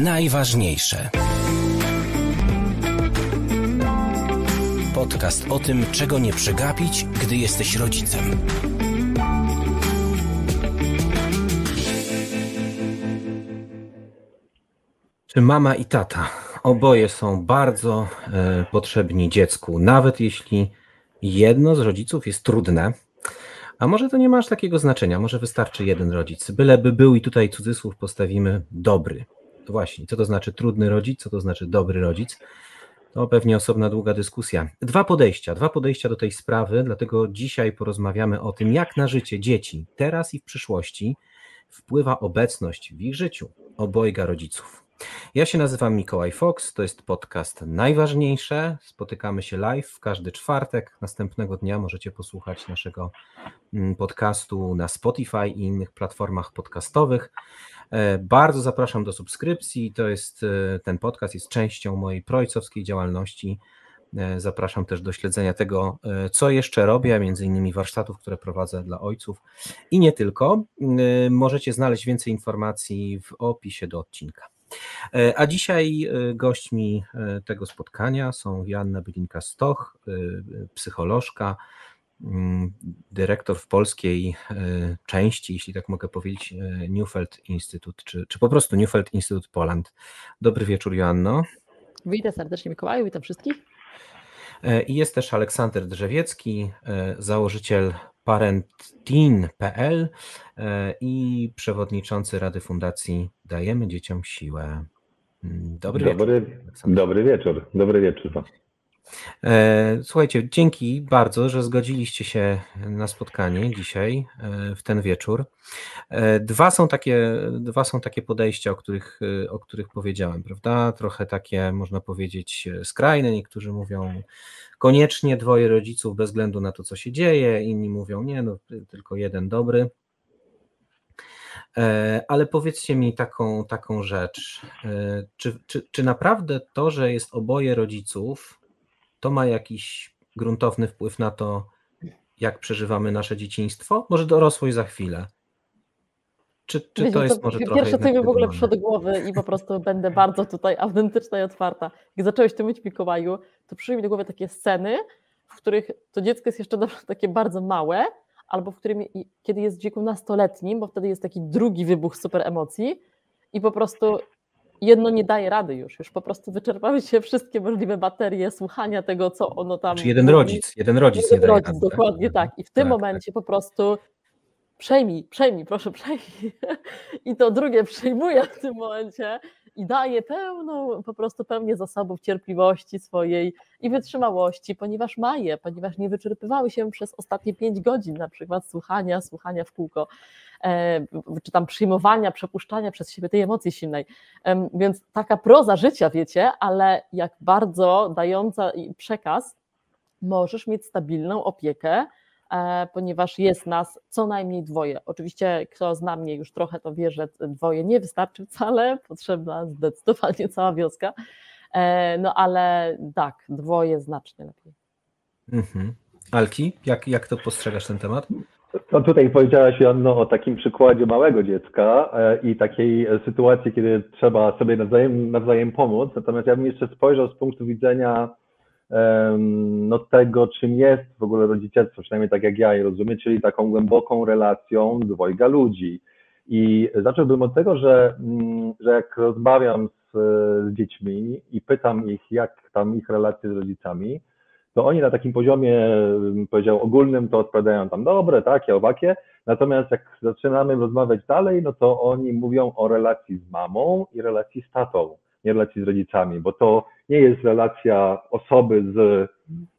najważniejsze. Podcast o tym, czego nie przegapić, gdy jesteś rodzicem. Czy mama i tata oboje są bardzo e, potrzebni dziecku, nawet jeśli jedno z rodziców jest trudne, a może to nie ma aż takiego znaczenia, może wystarczy jeden rodzic, byleby był i tutaj cudzysłów postawimy dobry. Właśnie, co to znaczy trudny rodzic, co to znaczy dobry rodzic? To pewnie osobna długa dyskusja. Dwa podejścia, dwa podejścia do tej sprawy, dlatego dzisiaj porozmawiamy o tym, jak na życie dzieci teraz i w przyszłości wpływa obecność w ich życiu obojga rodziców. Ja się nazywam Mikołaj Fox, to jest podcast Najważniejsze. Spotykamy się live w każdy czwartek. Następnego dnia możecie posłuchać naszego mm, podcastu na Spotify i innych platformach podcastowych. E, bardzo zapraszam do subskrypcji. To jest e, ten podcast jest częścią mojej projcowskiej działalności. E, zapraszam też do śledzenia tego, co jeszcze robię, między innymi warsztatów, które prowadzę dla ojców i nie tylko. Możecie znaleźć więcej informacji w opisie do odcinka. A dzisiaj gośćmi tego spotkania są Joanna Bylinka-Stoch, psycholożka, dyrektor w polskiej części, jeśli tak mogę powiedzieć, Newfeld Institute, czy, czy po prostu Newfeld Institute Poland. Dobry wieczór, Joanno. Witam serdecznie Mikołaju, witam wszystkich. I jest też Aleksander Drzewiecki, założyciel parentin.pl e, i przewodniczący Rady Fundacji Dajemy Dzieciom Siłę. Mm, dobry, dobry wieczór. Dobry wieczór. Dobry wieczór. E, słuchajcie, dzięki bardzo, że zgodziliście się na spotkanie dzisiaj, e, w ten wieczór. Dwa są takie, dwa są takie podejścia, o których, o których powiedziałem, prawda? Trochę takie, można powiedzieć, skrajne. Niektórzy mówią, koniecznie dwoje rodziców bez względu na to, co się dzieje, inni mówią, nie, no tylko jeden dobry. E, ale powiedzcie mi taką, taką rzecz. E, czy, czy, czy naprawdę to, że jest oboje rodziców, to ma jakiś gruntowny wpływ na to, jak przeżywamy nasze dzieciństwo? Może dorosłość za chwilę. Czy, czy Wiecie, to jest to może trochę Pierwsze, co mi w ogóle przyszło do głowy i po prostu będę bardzo tutaj autentyczna i otwarta. Jak zacząłeś to mówić Mikołaju, to przyszły mi do głowy takie sceny, w których to dziecko jest jeszcze takie bardzo małe, albo w którym, kiedy jest w wieku nastoletnim, bo wtedy jest taki drugi wybuch super emocji i po prostu jedno nie daje rady już, już po prostu wyczerpały się wszystkie możliwe baterie słuchania tego, co ono tam... Czy jeden rodzic, jeden rodzic jeden nie daje rodzic, rady. Tak? Dokładnie tak. I w tym tak, momencie tak. po prostu przejmij, przejmij, proszę przejmij. I to drugie przejmuje w tym momencie i daje pełną, po prostu pełnię zasobów cierpliwości swojej i wytrzymałości, ponieważ ma je, ponieważ nie wyczerpywały się przez ostatnie pięć godzin na przykład słuchania, słuchania w kółko, czy tam przyjmowania, przepuszczania przez siebie tej emocji silnej. Więc taka proza życia, wiecie, ale jak bardzo dająca przekaz, możesz mieć stabilną opiekę, E, ponieważ jest nas co najmniej dwoje. Oczywiście, kto zna mnie już trochę, to wie, że dwoje nie wystarczy wcale, potrzebna zdecydowanie cała wioska. E, no ale tak, dwoje znacznie lepiej. Mhm. Alki, jak, jak to postrzegasz ten temat? No tutaj powiedziałaś Joanno o takim przykładzie małego dziecka e, i takiej sytuacji, kiedy trzeba sobie nawzajem, nawzajem pomóc. Natomiast ja bym jeszcze spojrzał z punktu widzenia no, tego, czym jest w ogóle rodzicielstwo, przynajmniej tak jak ja je rozumiem, czyli taką głęboką relacją dwojga ludzi. I zacząłbym od tego, że, mm, że jak rozmawiam z, z dziećmi i pytam ich, jak tam ich relacje z rodzicami, to oni na takim poziomie, powiedział, ogólnym, to odpowiadają tam dobre, takie, owakie. Natomiast jak zaczynamy rozmawiać dalej, no to oni mówią o relacji z mamą i relacji z tatą nie relacji z rodzicami, bo to nie jest relacja osoby z,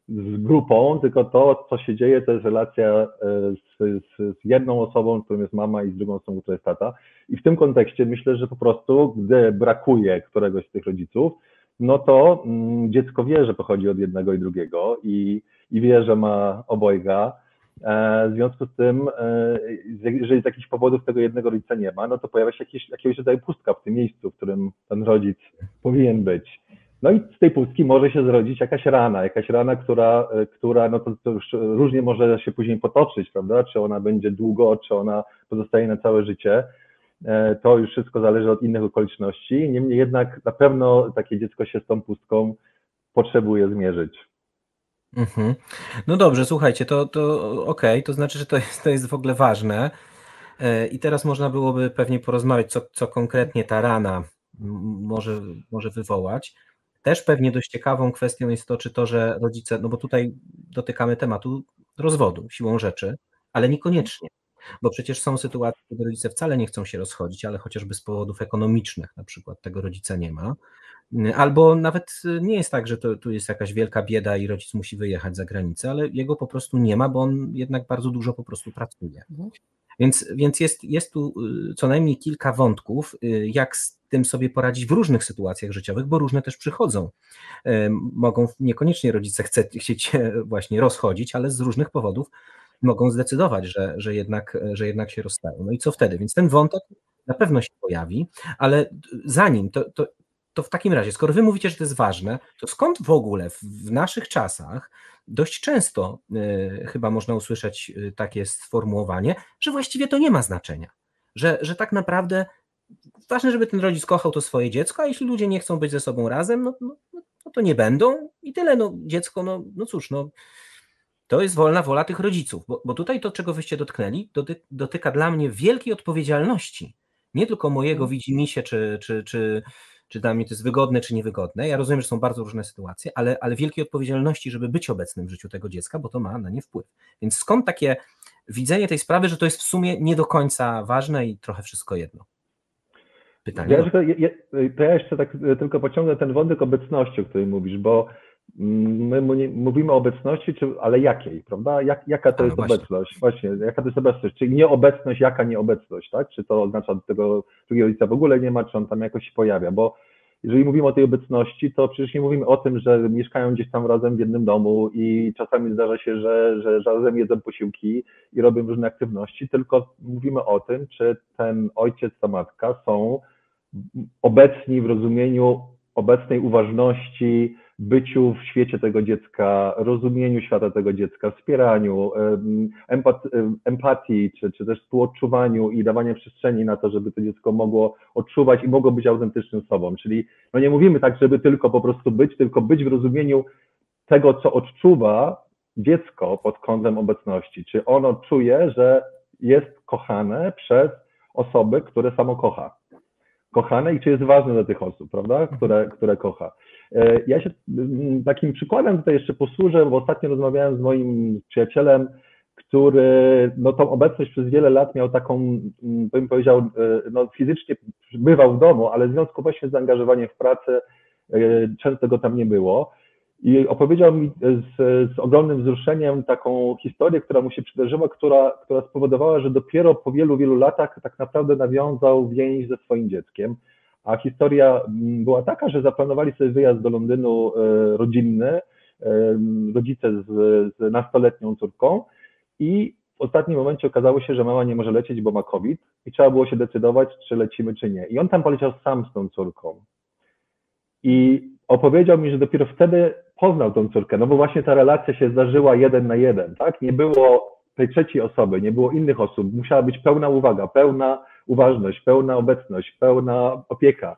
z grupą, tylko to, co się dzieje, to jest relacja e, z, z, z jedną osobą, którą jest mama i z drugą osobą, która jest tata. I w tym kontekście myślę, że po prostu, gdy brakuje któregoś z tych rodziców, no to mm, dziecko wie, że pochodzi od jednego i drugiego i, i wie, że ma obojga, E, w związku z tym, e, jeżeli z jakichś powodów tego jednego rodzica nie ma, no to pojawia się jakieś, jakiegoś rodzaju pustka w tym miejscu, w którym ten rodzic powinien być. No i z tej pustki może się zrodzić jakaś rana, jakaś rana, która, e, która no to, to już różnie może się później potoczyć, prawda? Czy ona będzie długo, czy ona pozostaje na całe życie. To już wszystko zależy od innych okoliczności. Niemniej jednak na pewno takie dziecko się z tą pustką potrzebuje zmierzyć. Mhm. No dobrze, słuchajcie, to, to okej, okay, to znaczy, że to jest, to jest w ogóle ważne. E, I teraz można byłoby pewnie porozmawiać, co, co konkretnie ta rana może, może wywołać. Też pewnie dość ciekawą kwestią jest to, czy to, że rodzice, no bo tutaj dotykamy tematu rozwodu siłą rzeczy, ale niekoniecznie. Bo przecież są sytuacje, kiedy rodzice wcale nie chcą się rozchodzić, ale chociażby z powodów ekonomicznych na przykład tego rodzica nie ma. Albo nawet nie jest tak, że to, tu jest jakaś wielka bieda i rodzic musi wyjechać za granicę, ale jego po prostu nie ma, bo on jednak bardzo dużo po prostu pracuje. Mhm. Więc, więc jest, jest tu y, co najmniej kilka wątków, y, jak z tym sobie poradzić w różnych sytuacjach życiowych, bo różne też przychodzą. Mogą niekoniecznie rodzice chce, chcieć się właśnie rozchodzić, ale z różnych powodów mogą zdecydować, że, że, jednak, że jednak się rozstają. No i co wtedy? Więc ten wątek na pewno się pojawi, ale zanim, to, to, to w takim razie, skoro wy mówicie, że to jest ważne, to skąd w ogóle w, w naszych czasach dość często y, chyba można usłyszeć y, takie sformułowanie, że właściwie to nie ma znaczenia, że, że tak naprawdę ważne, żeby ten rodzic kochał to swoje dziecko, a jeśli ludzie nie chcą być ze sobą razem, no, no, no to nie będą i tyle, no dziecko, no, no cóż, no to jest wolna wola tych rodziców, bo, bo tutaj to, czego wyście dotknęli, doty, dotyka dla mnie wielkiej odpowiedzialności, nie tylko mojego mhm. widzimisię, czy, czy, czy, czy dla mnie to jest wygodne, czy niewygodne. Ja rozumiem, że są bardzo różne sytuacje, ale, ale wielkiej odpowiedzialności, żeby być obecnym w życiu tego dziecka, bo to ma na nie wpływ. Więc skąd takie widzenie tej sprawy, że to jest w sumie nie do końca ważne i trochę wszystko jedno? Pytanie. Ja, to, ja, to ja jeszcze tak tylko pociągnę ten wątek obecności, o którym mówisz, bo my mówimy o obecności, czy, ale jakiej, prawda? Jak, jaka to jest właśnie. obecność? Właśnie, jaka to jest obecność? Czyli nieobecność, jaka nieobecność, tak? Czy to oznacza, że tego drugiego rodzica w ogóle nie ma, czy on tam jakoś się pojawia? Bo jeżeli mówimy o tej obecności, to przecież nie mówimy o tym, że mieszkają gdzieś tam razem w jednym domu i czasami zdarza się, że, że razem jedzą posiłki i robią różne aktywności, tylko mówimy o tym, czy ten ojciec, ta matka są obecni w rozumieniu obecnej uważności, byciu w świecie tego dziecka, rozumieniu świata tego dziecka, wspieraniu, empatii, czy, czy też współodczuwaniu i dawania przestrzeni na to, żeby to dziecko mogło odczuwać i mogło być autentycznym sobą. Czyli no nie mówimy tak, żeby tylko po prostu być, tylko być w rozumieniu tego, co odczuwa dziecko pod kątem obecności. Czy ono czuje, że jest kochane przez osoby, które samo kocha. Kochane i czy jest ważne dla tych osób, prawda, które, które kocha. E, ja się mm, takim przykładem tutaj jeszcze posłużę, bo ostatnio rozmawiałem z moim przyjacielem, który no, tą obecność przez wiele lat miał taką, mm, bym powiedział, e, no, fizycznie bywał w domu, ale w związku właśnie z zaangażowaniem w pracę e, często go tam nie było. I opowiedział mi z, z, ogromnym wzruszeniem taką historię, która mu się przydarzyła, która, która spowodowała, że dopiero po wielu, wielu latach tak naprawdę nawiązał więź ze swoim dzieckiem. A historia mm, była taka, że zaplanowali sobie wyjazd do Londynu e, rodzinny, e, rodzice z, z nastoletnią córką i w ostatnim momencie okazało się, że mama nie może lecieć, bo ma COVID i trzeba było się decydować, czy lecimy, czy nie. I on tam poleciał sam z tą córką. I opowiedział mi, że dopiero wtedy poznał tą córkę, no bo właśnie ta relacja się zdarzyła jeden na jeden, tak? Nie było tej trzeciej osoby, nie było innych osób, musiała być pełna uwaga, pełna uważność, pełna obecność, pełna opieka.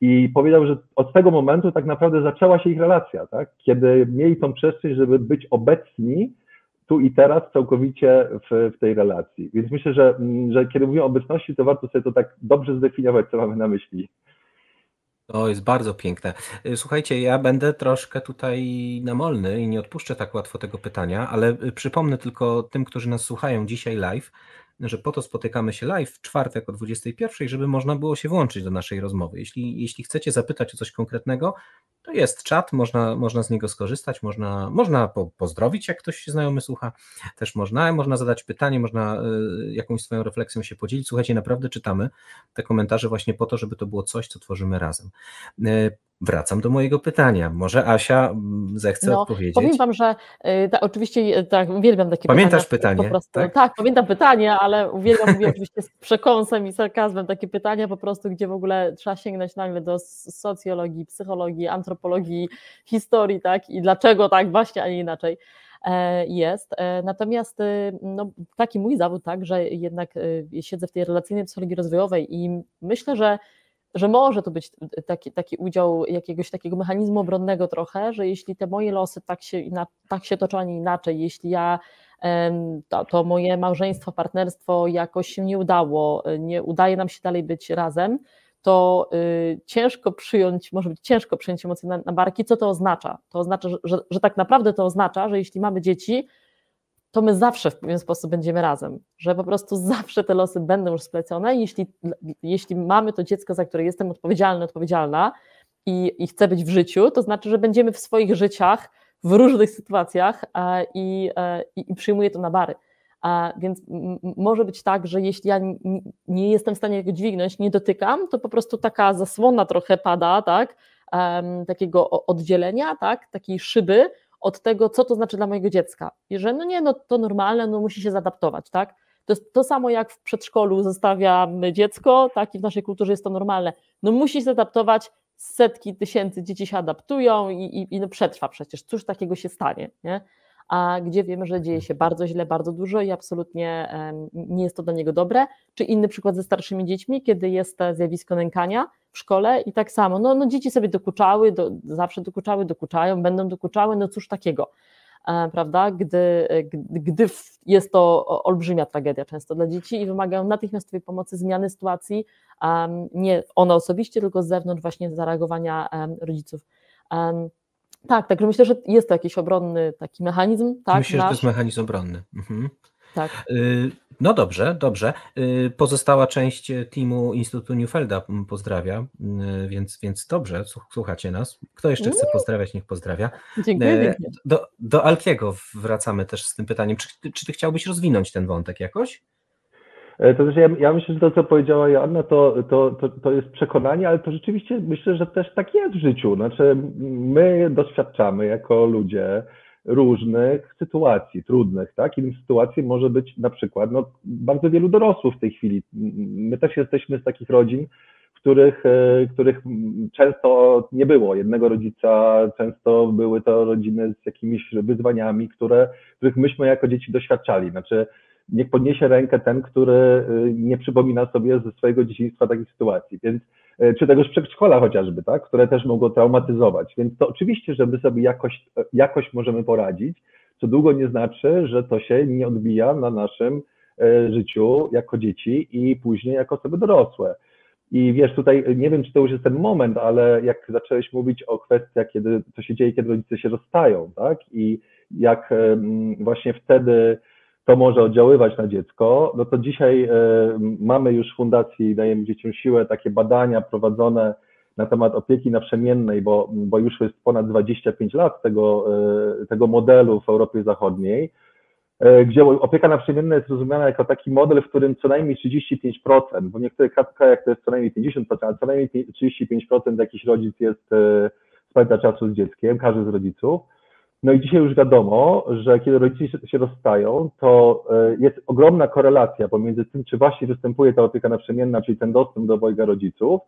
I powiedział, że od tego momentu tak naprawdę zaczęła się ich relacja, tak? kiedy mieli tą przestrzeń, żeby być obecni tu i teraz całkowicie w, w tej relacji. Więc myślę, że, że kiedy mówimy o obecności, to warto sobie to tak dobrze zdefiniować, co mamy na myśli. To jest bardzo piękne. Słuchajcie, ja będę troszkę tutaj namolny i nie odpuszczę tak łatwo tego pytania, ale przypomnę tylko tym, którzy nas słuchają dzisiaj live, że po to spotykamy się live w czwartek o 21, żeby można było się włączyć do naszej rozmowy. Jeśli, jeśli chcecie zapytać o coś konkretnego, to jest czat, można, można z niego skorzystać, można, można po, pozdrowić, jak ktoś znajomy słucha, też można, można zadać pytanie, można y, jakąś swoją refleksją się podzielić. Słuchajcie, naprawdę czytamy te komentarze właśnie po to, żeby to było coś, co tworzymy razem. Y, Wracam do mojego pytania. Może Asia mm, zechce no, odpowiedzieć? Powiem Wam, że y, ta, oczywiście y, tak, uwielbiam takie Pamiętasz pytania. pytanie? Prostu, tak? tak? pamiętam pytanie, ale uwielbiam mówię oczywiście z przekąsem i sarkazmem takie pytania po prostu, gdzie w ogóle trzeba sięgnąć nagle do socjologii, psychologii, antropologii, historii, tak? I dlaczego tak właśnie, a nie inaczej. jest. Natomiast no, taki mój zawód, tak, że jednak siedzę w tej relacyjnej psychologii rozwojowej i myślę, że że może to być taki, taki udział jakiegoś takiego mechanizmu obronnego trochę, że jeśli te moje losy tak się, tak się toczą, a nie inaczej, jeśli ja to, to moje małżeństwo, partnerstwo jakoś się nie udało, nie udaje nam się dalej być razem, to y, ciężko przyjąć, może być ciężko przyjąć emocje na, na barki. Co to oznacza? To oznacza, że, że, że tak naprawdę to oznacza, że jeśli mamy dzieci, to my zawsze w pewien sposób będziemy razem, że po prostu zawsze te losy będą już splecone. Jeśli, jeśli mamy to dziecko, za które jestem odpowiedzialny, odpowiedzialna i, i chcę być w życiu, to znaczy, że będziemy w swoich życiach w różnych sytuacjach e, i, e, i, i przyjmuję to na bary. A więc może być tak, że jeśli ja nie jestem w stanie go dźwignąć, nie dotykam, to po prostu taka zasłona trochę pada, tak? Takiego oddzielenia, tak? takiej szyby od tego, co to znaczy dla mojego dziecka. I że no nie, no to normalne, no musi się zaadaptować, tak? To jest to samo jak w przedszkolu zostawiamy dziecko, tak i w naszej kulturze jest to normalne. No musi się zaadaptować, setki tysięcy dzieci się adaptują i, i, i no przetrwa przecież, cóż takiego się stanie, nie? A gdzie wiemy, że dzieje się bardzo źle, bardzo dużo i absolutnie nie jest to dla niego dobre. Czy inny przykład ze starszymi dziećmi, kiedy jest zjawisko nękania w szkole i tak samo, no, no dzieci sobie dokuczały, do, zawsze dokuczały, dokuczają, będą dokuczały, no cóż takiego e, prawda, gdy, gdy jest to olbrzymia tragedia często dla dzieci i wymagają natychmiastowej pomocy, zmiany sytuacji, nie one osobiście, tylko z zewnątrz właśnie zareagowania rodziców. Tak, także myślę, że jest to jakiś obronny taki mechanizm. Tak, myślę, nasz. że to jest mechanizm obronny. Mhm. Tak. Y, no dobrze, dobrze. Y, pozostała część teamu Instytutu Newfelda pozdrawia, y, więc, więc dobrze, słuchacie nas. Kto jeszcze chce pozdrawiać, niech pozdrawia. Dziękuję. Do, do Alkiego wracamy też z tym pytaniem. Czy, czy ty chciałbyś rozwinąć ten wątek jakoś? E, to znaczy ja, ja, myślę, że to, co powiedziała Joanna, to, to, to, to jest przekonanie, ale to rzeczywiście myślę, że też tak jest w życiu. Znaczy, my doświadczamy jako ludzie różnych sytuacji trudnych, tak? I sytuacji może być na przykład no, bardzo wielu dorosłych w tej chwili. My też jesteśmy z takich rodzin, których, e, których często nie było jednego rodzica, często były to rodziny z jakimiś wyzwaniami, które, których myśmy jako dzieci doświadczali. Znaczy, niech podniesie rękę ten, który y, nie przypomina sobie ze swojego dzieciństwa takich sytuacji. Więc y, czy tegoż przedszkola chociażby, tak, które też mogą traumatyzować. Więc to oczywiście, że my sobie jakoś, jakoś możemy poradzić, co długo nie znaczy, że to się nie odbija na naszym y, życiu jako dzieci i później jako osoby dorosłe. I wiesz, tutaj nie wiem, czy to już jest ten moment, ale jak zacząłeś mówić o kwestiach, kiedy to się dzieje, kiedy rodzice się rozstają, tak? I jak właśnie wtedy to może oddziaływać na dziecko, no to dzisiaj e, mamy już w Fundacji Dajemy Dzieciom Siłę takie badania prowadzone na temat opieki naprzemiennej, bo, bo już jest ponad 25 lat tego, e, tego modelu w Europie Zachodniej, e, gdzie opieka naprzemienna jest rozumiana jako taki model, w którym co najmniej 35%, bo w niektórych krajach to jest co najmniej 50%, ale co najmniej 35% jakiś rodzic jest spędza czasu z dzieckiem, każdy z rodziców, no i dzisiaj już wiadomo, że kiedy rodzice się rozstają, to e, jest ogromna korelacja pomiędzy tym, czy właśnie występuje ta opieka naprzemienna, czyli ten dostęp do obojga rodziców,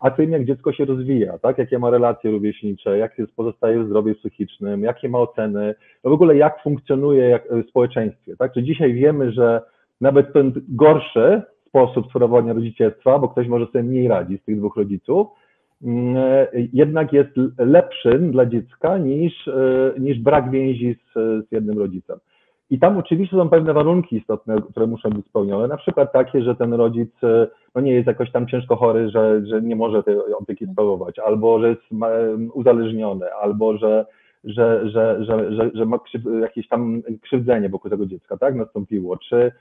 a tym, jak dziecko się rozwija, tak? Jakie ma relacje rówieśnicze, jak jest pozostaje w zdrowiu psychicznym, jakie ma oceny, no w ogóle jak funkcjonuje jak, w społeczeństwie, tak? Czy dzisiaj wiemy, że nawet ten gorszy sposób sprawowania rodzicielstwa, bo ktoś może sobie mniej radzi z tych dwóch rodziców, e, jednak jest lepszym dla dziecka niż, e, niż brak więzi z, z jednym rodzicem. I tam oczywiście są pewne warunki istotne, które muszą być spełnione, na przykład takie, że ten rodzic e, no nie jest jakoś tam ciężko chory, że, że nie może tej opieki sprawować, albo że jest uzależniony, albo że, że, że, że, że, że ma jakieś tam krzywdzenie wokół tego dziecka, tak, nastąpiło, czy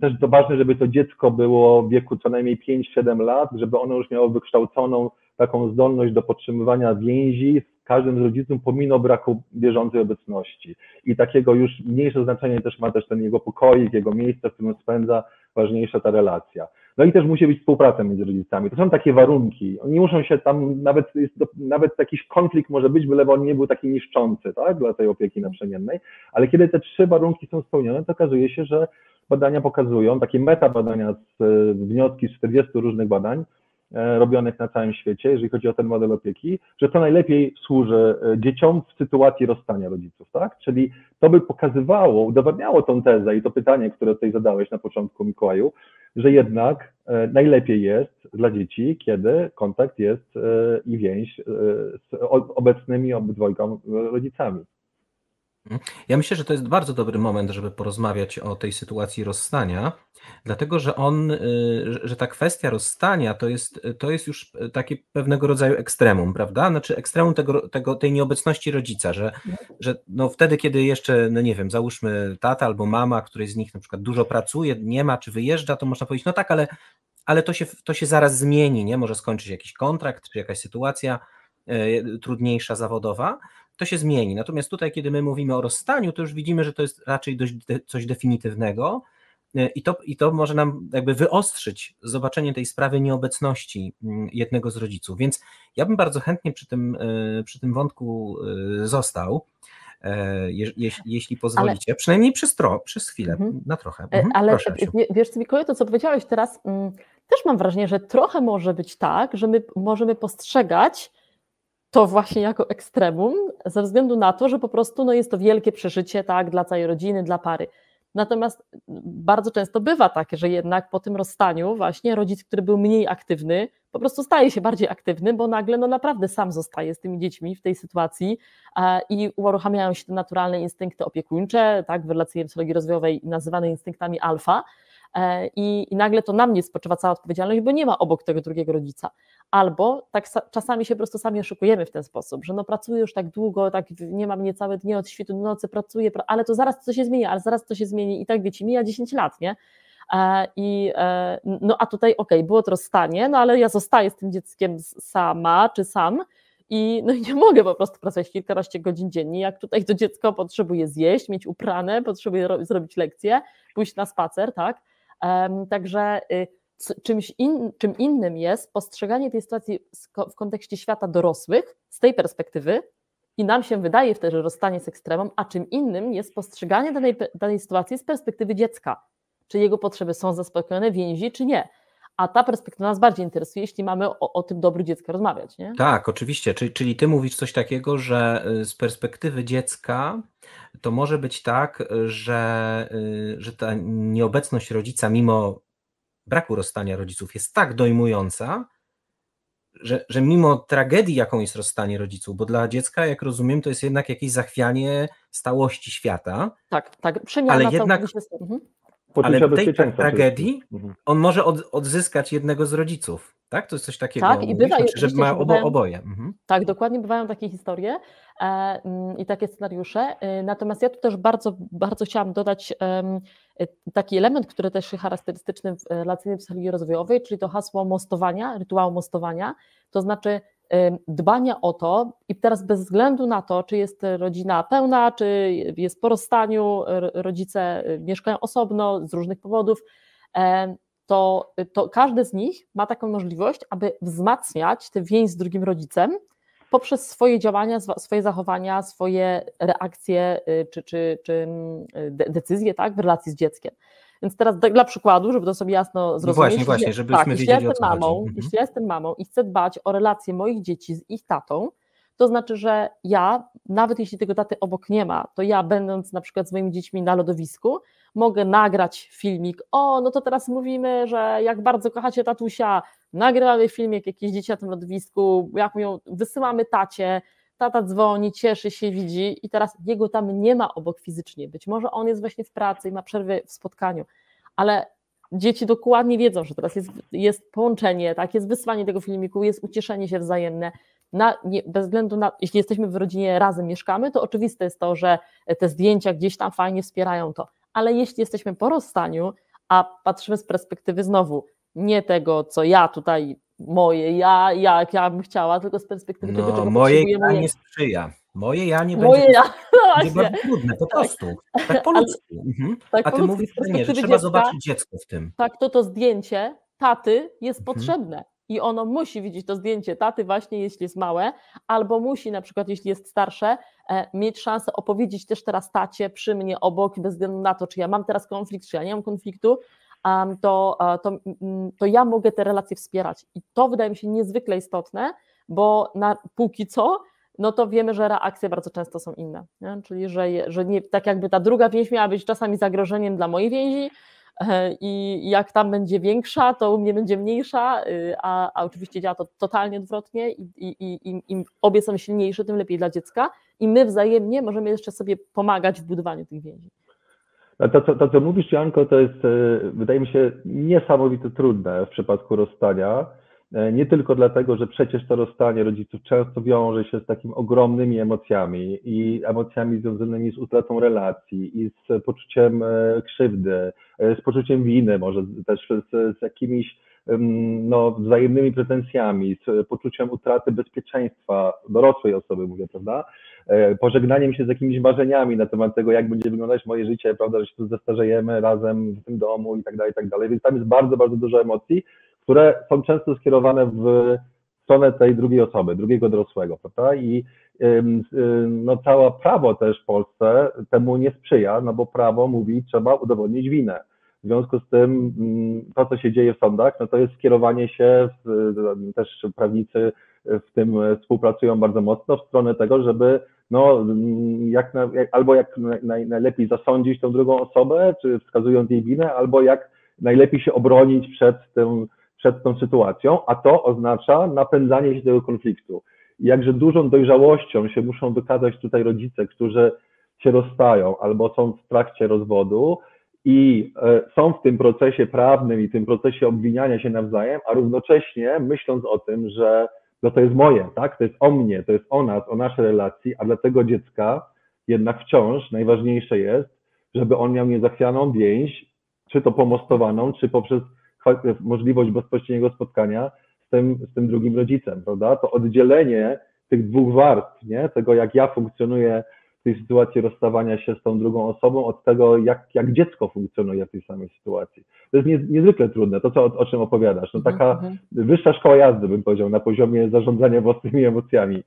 też to ważne, żeby to dziecko było w wieku co najmniej 5-7 lat, żeby ono już miało wykształconą taką zdolność do podtrzymywania więzi z każdym z rodziców pomimo braku bieżącej obecności. I takiego już mniejsze znaczenie też ma też ten jego pokoik, jego miejsce, w którym spędza, ważniejsza ta relacja. No i też musi być współpraca między rodzicami. To są takie warunki. Oni muszą się tam, nawet, nawet jakiś konflikt może być, byleby on nie był taki niszczący, tak, dla tej opieki naprzemiennej, ale kiedy te trzy warunki są spełnione, to okazuje się, że badania pokazują, takie meta badania, z, wnioski z 40 różnych badań, e, robionych na całym świecie, jeżeli chodzi o ten model opieki, że to najlepiej służy e, dzieciom w sytuacji rozstania rodziców, tak? Czyli to by pokazywało, udowadniało tą tezę i to pytanie, które tutaj zadałeś na początku, Mikołaju, że jednak najlepiej jest dla dzieci, kiedy kontakt jest i więź z obecnymi obydwojga rodzicami. Ja myślę, że to jest bardzo dobry moment, żeby porozmawiać o tej sytuacji rozstania, dlatego że on, y, że ta kwestia rozstania to jest, to jest już takie pewnego rodzaju ekstremum, prawda? Znaczy ekstremum tego, tego, tej nieobecności rodzica, że, że no wtedy, kiedy jeszcze, no nie wiem, załóżmy tata albo mama, któryś z nich na przykład dużo pracuje, nie ma czy wyjeżdża, to można powiedzieć, no tak, ale, ale to, się, to się zaraz zmieni, nie? Może skończyć jakiś kontrakt, czy jakaś sytuacja y, trudniejsza zawodowa, to się zmieni. Natomiast tutaj, kiedy my mówimy o rozstaniu, to już widzimy, że to jest raczej dość coś definitywnego e, i to, i to może nam jakby wyostrzyć zobaczenie tej sprawy nieobecności mm, jednego z rodziców. Więc ja bym bardzo chętnie przy tym, e, przy tym wątku e, został. Je, jeśli pozwolicie, Ale... przynajmniej przez, tro, przez chwilę, mhm. na trochę. Mhm. Ale wiesz, Mikołaj, to co powiedziałeś teraz, mm, też mam wrażenie, że trochę może być tak, że my możemy postrzegać to właśnie jako ekstremum, ze względu na to, że po prostu no, jest to wielkie przeżycie tak, dla całej rodziny, dla pary. Natomiast bardzo często bywa tak, że jednak po tym rozstaniu właśnie rodzic, który był mniej aktywny, po prostu staje się bardziej aktywny, bo nagle no naprawdę sam zostaje z tymi dziećmi w tej sytuacji i uruchamiają się te naturalne instynkty opiekuńcze, tak, w relacji psychologii rozwojowej nazywane instynktami alfa, i, i nagle to na mnie spoczywa cała odpowiedzialność, bo nie ma obok tego drugiego rodzica. Albo tak czasami się po prostu sami oszukujemy w ten sposób, że no pracuję już tak długo, tak nie mam mnie całe dnie od świtu do nocy, pracuję, ale to zaraz to się zmieni, ale zaraz to się zmieni i tak wiecie, mija 10 lat, nie? E, I e, no a tutaj okej, okay, było to rozstanie, no ale ja zostaję z tym dzieckiem sama czy sam i no nie mogę po prostu pracować kilkanaście godzin dziennie, jak tutaj to dziecko potrzebuje zjeść, mieć uprane, potrzebuje zrobić lekcję, pójść na spacer, tak? Także y, czymś in, czym innym jest postrzeganie tej sytuacji w kontekście świata dorosłych z tej perspektywy, i nam się wydaje wtedy, że rozstanie z ekstremum, a czym innym jest postrzeganie danej, danej sytuacji z perspektywy dziecka. Czy jego potrzeby są zaspokojone, więzi, czy nie. A ta perspektywa nas bardziej interesuje, jeśli mamy o, o tym dobru dziecka rozmawiać. Nie? Tak, oczywiście. Czyli, czyli ty mówisz coś takiego, że y, z perspektywy dziecka to może być tak, że, y, że ta nieobecność rodzica, mimo braku rozstania rodziców, jest tak dojmująca, że, że mimo tragedii, jaką jest rozstanie rodziców, bo dla dziecka, jak rozumiem, to jest jednak jakieś zachwianie stałości świata. Tak, tak. Przemiana ale jednak, mhm. Ale tej tragedii mhm. on może od, odzyskać jednego z rodziców. Tak? To jest coś takiego, tak, i bywa, znaczy, że ma obo, oboje. Mhm. Tak, dokładnie bywają takie historie e, mm, i takie scenariusze. E, natomiast ja tu też bardzo, bardzo chciałam dodać e, taki element, który też jest charakterystyczny w relacyjnej psychologii rozwojowej, czyli to hasło mostowania, rytuału mostowania, to znaczy dbania o to i teraz bez względu na to, czy jest rodzina pełna, czy jest po rozstaniu, rodzice mieszkają osobno z różnych powodów, to, to każdy z nich ma taką możliwość, aby wzmacniać tę więź z drugim rodzicem poprzez swoje działania, swoje zachowania, swoje reakcje y, czy, czy, czy mm, decyzje tak, w relacji z dzieckiem. Więc teraz dla przykładu, żeby to sobie jasno no zrozumieć. No właśnie, właśnie, żebyśmy tak, wiedzieli, jeśli ja, mamą, mhm. jeśli ja jestem mamą i chcę dbać o relacje moich dzieci z ich tatą, to znaczy, że ja, nawet jeśli tego taty obok nie ma, to ja będąc na przykład z moimi dziećmi na lodowisku, mogę nagrać filmik, o, no to teraz mówimy, że jak bardzo kochacie tatusia, nagrywamy filmik, jakieś dzieci na tym lodowisku, jak mówią, wysyłamy tacie, tata dzwoni, cieszy się, widzi i teraz jego tam nie ma obok fizycznie, być może on jest właśnie w pracy i ma przerwy w spotkaniu, ale dzieci dokładnie wiedzą, że teraz jest, jest połączenie, tak, jest wysłanie tego filmiku, jest ucieszenie się wzajemne, na, nie, bez względu na, jeśli jesteśmy w rodzinie, razem mieszkamy, to oczywiste jest to, że te zdjęcia gdzieś tam fajnie wspierają to, ale jeśli jesteśmy po rozstaniu, a patrzymy z perspektywy znowu nie tego, co ja tutaj, moje ja, jak ja bym chciała, tylko z perspektywy no, tego, czego moje ja nie sprzyja. Moje ja nie moje będzie, ja. No będzie bardzo trudne, po tak. prostu. Tak po ludzku. Mhm. Tak a ty mówisz, że nie, że trzeba dziecka, zobaczyć dziecko w tym. Tak, to to zdjęcie taty jest mhm. potrzebne i ono musi widzieć to zdjęcie taty właśnie jeśli jest małe, albo musi na przykład jeśli jest starsze, e, mieć szansę opowiedzieć też teraz tacie przy mnie obok bez względu na to, czy ja mam teraz konflikt, czy ja nie mam konfliktu, to, to, to ja mogę te relacje wspierać. I to wydaje mi się niezwykle istotne, bo na, póki co no to wiemy, że reakcje bardzo często są inne. Nie? Czyli, że, że nie, tak jakby ta druga więź miała być czasami zagrożeniem dla mojej więzi, e, i jak tam będzie większa, to u mnie będzie mniejsza, y, a, a oczywiście działa to totalnie odwrotnie i, i, i im obie są silniejsze, tym lepiej dla dziecka i my wzajemnie możemy jeszcze sobie pomagać w budowaniu tych więzi. To, to, to co mówisz, Janko, to jest, e, wydaje mi się, niesamowicie trudne w przypadku rozstania, E, nie tylko dlatego, że przecież to rozstanie rodziców często wiąże się z takimi ogromnymi emocjami i emocjami związanymi z utratą relacji i z poczuciem e, krzywdy, z poczuciem winy, może też z, z jakimiś no, wzajemnymi pretensjami, z poczuciem utraty bezpieczeństwa dorosłej osoby, mówię, prawda? Pożegnaniem się z jakimiś marzeniami na temat tego, jak będzie wyglądać moje życie, prawda, że się tu zestarzejemy razem w tym domu i tak dalej, i tak dalej. Więc tam jest bardzo, bardzo dużo emocji które są często skierowane w stronę tej drugiej osoby, drugiego dorosłego, prawda? I no, całe prawo też w Polsce temu nie sprzyja, no bo prawo mówi, trzeba udowodnić winę. W związku z tym to, co się dzieje w sądach, no to jest skierowanie się, też prawnicy w tym współpracują bardzo mocno w stronę tego, żeby no, jak, albo jak naj, najlepiej zasądzić tą drugą osobę, czy wskazując jej winę, albo jak najlepiej się obronić przed tym, przed tą sytuacją, a to oznacza napędzanie się tego konfliktu. Jakże dużą dojrzałością się muszą wykazać tutaj rodzice, którzy się rozstają albo są w trakcie rozwodu i e, są w tym procesie prawnym i tym procesie obwiniania się nawzajem, a równocześnie myśląc o tym, że no to jest moje, tak? To jest o mnie, to jest o nas, o naszej relacji, a dla tego dziecka jednak wciąż najważniejsze jest, żeby on miał niezachwianą więź, czy to pomostowaną, czy poprzez możliwość bezpośredniego spotkania z tym, z tym drugim rodzicem, prawda? To oddzielenie tych dwóch warstw, nie? Tego, jak ja funkcjonuję tej sytuacji rozstawania się z tą drugą osobą, od tego, jak, jak dziecko funkcjonuje w tej samej sytuacji. To jest nie, niezwykle trudne, to co, o, o czym opowiadasz. No, taka mm -hmm. wyższa szkoła jazdy, bym powiedział, na poziomie zarządzania własnymi emocjami.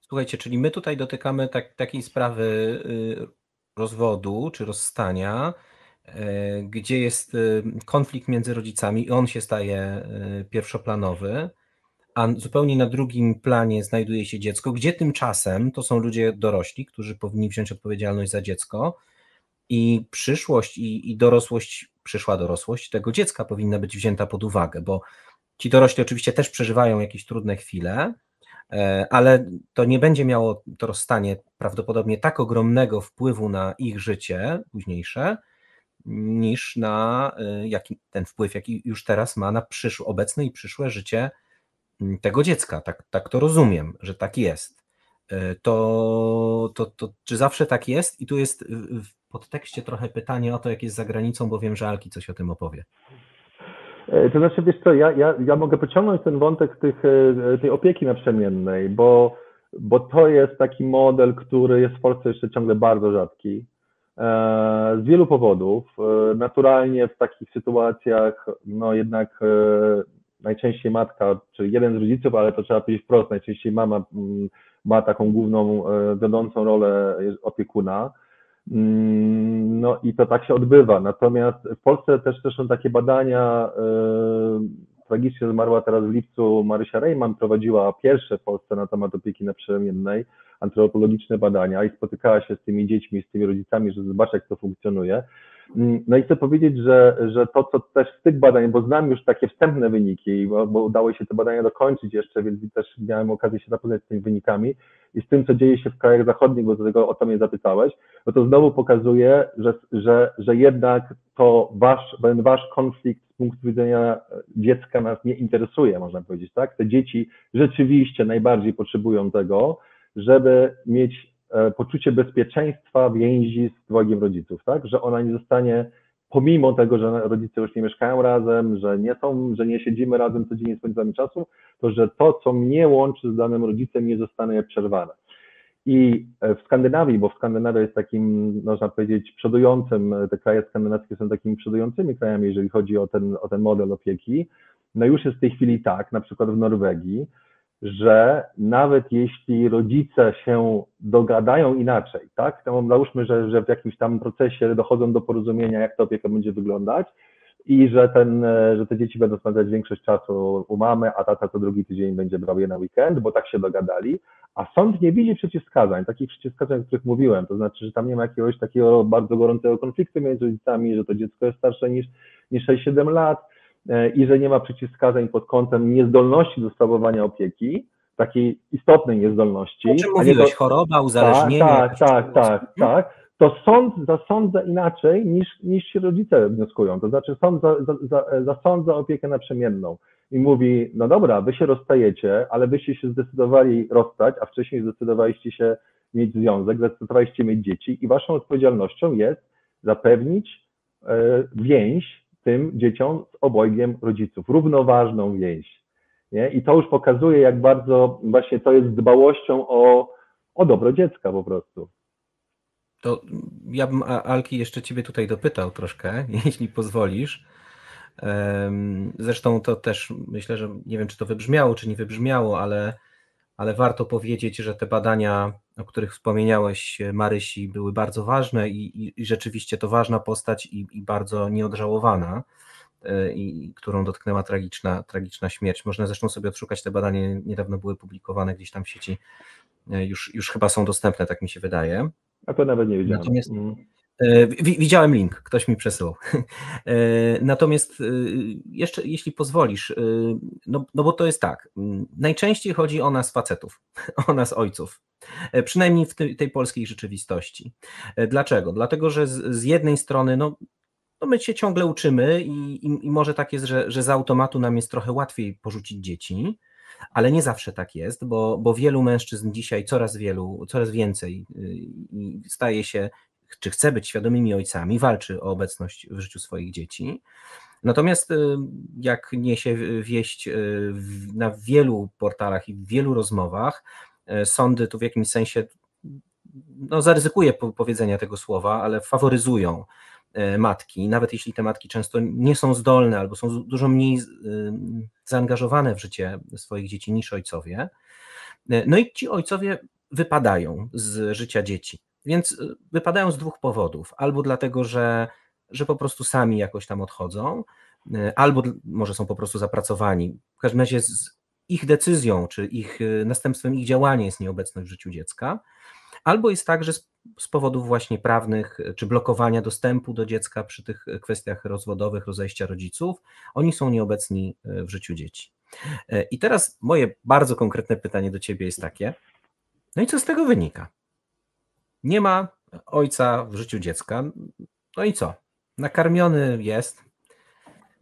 Słuchajcie, czyli my tutaj dotykamy tak, takiej sprawy y, rozwodu czy rozstania, E, gdzie jest e, konflikt między rodzicami i on się staje pierwszoplanowy, a zupełnie na drugim planie znajduje się dziecko, gdzie tymczasem to są ludzie dorośli, którzy powinni wziąć odpowiedzialność za dziecko i przyszłość i, i dorosłość, przyszła dorosłość tego dziecka powinna być wzięta pod uwagę, bo ci dorośli oczywiście też przeżywają jakieś trudne chwile, ale to nie będzie miało to rozstanie prawdopodobnie tak ogromnego wpływu na ich życie późniejsze, niż na y, jaki, ten wpływ, jaki już teraz ma na obecne i przyszłe życie tego dziecka. Tak, tak to rozumiem, że tak jest. Y, to, to, to czy zawsze tak jest? I tu jest w podtekście trochę pytanie o to, jak jest za granicą, bo wiem, że Alki coś o tym opowie. E, to znaczy, wiesz co, ja, ja, ja mogę pociągnąć ten wątek tych, e, tej opieki naprzemiennej, bo, bo to jest taki model, który jest w Polsce jeszcze ciągle bardzo rzadki. E, z wielu powodów. E, naturalnie w takich sytuacjach, no jednak e, najczęściej matka, czyli jeden z rodziców, ale to trzeba powiedzieć wprost, najczęściej mama mm, ma taką główną, wiodącą rolę opiekuna. Mm, no i to tak się odbywa. Natomiast w Polsce też, też są takie badania, tragicznie zmarła teraz w lipcu Marysia Rejman, prowadziła pierwsze w Polsce na temat opieki naprzemiennej antropologiczne badania i spotykała się z tymi dziećmi, z tymi rodzicami, że zobaczy, jak to funkcjonuje. Mm, no i chcę powiedzieć, że, że to, co też z tych badań, bo znam już takie wstępne wyniki, bo, bo udało się te badania dokończyć jeszcze, więc też miałem okazję się zapoznać z tymi wynikami i z tym, co dzieje się w krajach zachodnich, bo do tego o to mnie zapytałeś, no to znowu pokazuje, że, że, że jednak to wasz, ten wasz konflikt z punktu widzenia dziecka nas nie interesuje, można powiedzieć, tak? Te dzieci rzeczywiście najbardziej potrzebują tego, żeby mieć poczucie bezpieczeństwa więzi z drogiem rodziców, tak? Że ona nie zostanie, pomimo tego, że rodzice już nie mieszkają razem, że nie są, że nie siedzimy razem codziennie, spędzamy czasu, to że to, co mnie łączy z danym rodzicem, nie zostanie przerwane. I e, w Skandynawii, bo w Skandynawii jest takim, można powiedzieć, przodującym, te kraje skandynawskie są takimi przodującymi krajami, jeżeli chodzi o ten, o ten model opieki, no już jest w tej chwili tak, na przykład w Norwegii, że nawet jeśli rodzice się dogadają inaczej, tak, to załóżmy, że, że w jakimś tam procesie dochodzą do porozumienia, jak ta opieka będzie wyglądać i że, ten, że te dzieci będą spędzać większość czasu u mamy, a tata co drugi tydzień będzie brał je na weekend, bo tak się dogadali, a sąd nie widzi przeciwwskazań, takich przeciwwskazań, o których mówiłem, to znaczy, że tam nie ma jakiegoś takiego bardzo gorącego konfliktu między rodzicami, że to dziecko jest starsze niż, niż 6-7 lat, i że nie ma przeciwwskazań pod kątem niezdolności do sprawowania opieki, takiej istotnej niezdolności. O czym mówiłeś, to... choroba, uzależnienie. Tak, tak, tak, tak, tak. To sąd zasądza inaczej niż, niż się rodzice wnioskują. To znaczy sąd za, za, zasądza opiekę naprzemienną i mówi, no dobra, wy się rozstajecie, ale wyście się zdecydowali rozstać, a wcześniej zdecydowaliście się mieć związek, zdecydowaliście mieć dzieci i waszą odpowiedzialnością jest zapewnić e, więź tym dzieciom z obojgiem rodziców, równoważną więź. Nie? I to już pokazuje, jak bardzo właśnie to jest dbałością o, o dobro dziecka po prostu. To ja bym Alki jeszcze ciebie tutaj dopytał troszkę, jeśli pozwolisz. Zresztą to też myślę, że nie wiem, czy to wybrzmiało, czy nie wybrzmiało, ale, ale warto powiedzieć, że te badania, o których wspomniałeś, Marysi, były bardzo ważne i, i, i rzeczywiście to ważna postać i, i bardzo nieodżałowana, e, i którą dotknęła tragiczna, tragiczna śmierć. Można zresztą sobie odszukać te badania, niedawno były publikowane gdzieś tam w sieci, e, już, już chyba są dostępne, tak mi się wydaje. A to nawet nie wiedziałem. Natomiast, mm. E, widziałem link, ktoś mi przesyłał. E, natomiast e, jeszcze, jeśli pozwolisz, no, no bo to jest tak, najczęściej chodzi o nas facetów, o nas ojców, przynajmniej w tej, polskiej rzeczywistości. Dlaczego? Dlatego, że z, z jednej strony, no, no my się ciągle uczymy i, i, i może tak jest, że, że z automatu nam jest trochę łatwiej porzucić dzieci, ale nie zawsze tak jest, bo, bo wielu mężczyzn dzisiaj, coraz wielu, coraz więcej staje się czy chce być świadomymi ojcami, walczy o obecność w życiu swoich dzieci. Natomiast y, jak niesie wieść y, na wielu portalach i w wielu rozmowach, y, sądy tu w jakimś sensie, no zaryzykuję powiedzenia tego słowa, ale faworyzują matki, nawet jeśli te matki często nie są zdolne albo są dużo mniej zaangażowane w życie swoich dzieci niż ojcowie. No i ci ojcowie wypadają z życia dzieci. Więc y, wypadają z dwóch powodów. Albo dlatego, że, że po prostu sami jakoś tam odchodzą, y, albo może są po prostu zapracowani. W każdym razie z ich decyzją, czy ich y, następstwem ich działania jest nieobecność w życiu dziecka. Albo jest tak, że z, powodów właśnie prawnych, czy blokowania dostępu do dziecka przy tych kwestiach rozwodowych, rozejścia rodziców, oni są nieobecni w życiu dzieci. I teraz moje bardzo konkretne pytanie do Ciebie jest takie, no i co z tego wynika? Nie ma ojca w życiu dziecka. No i co? Nakarmiony jest,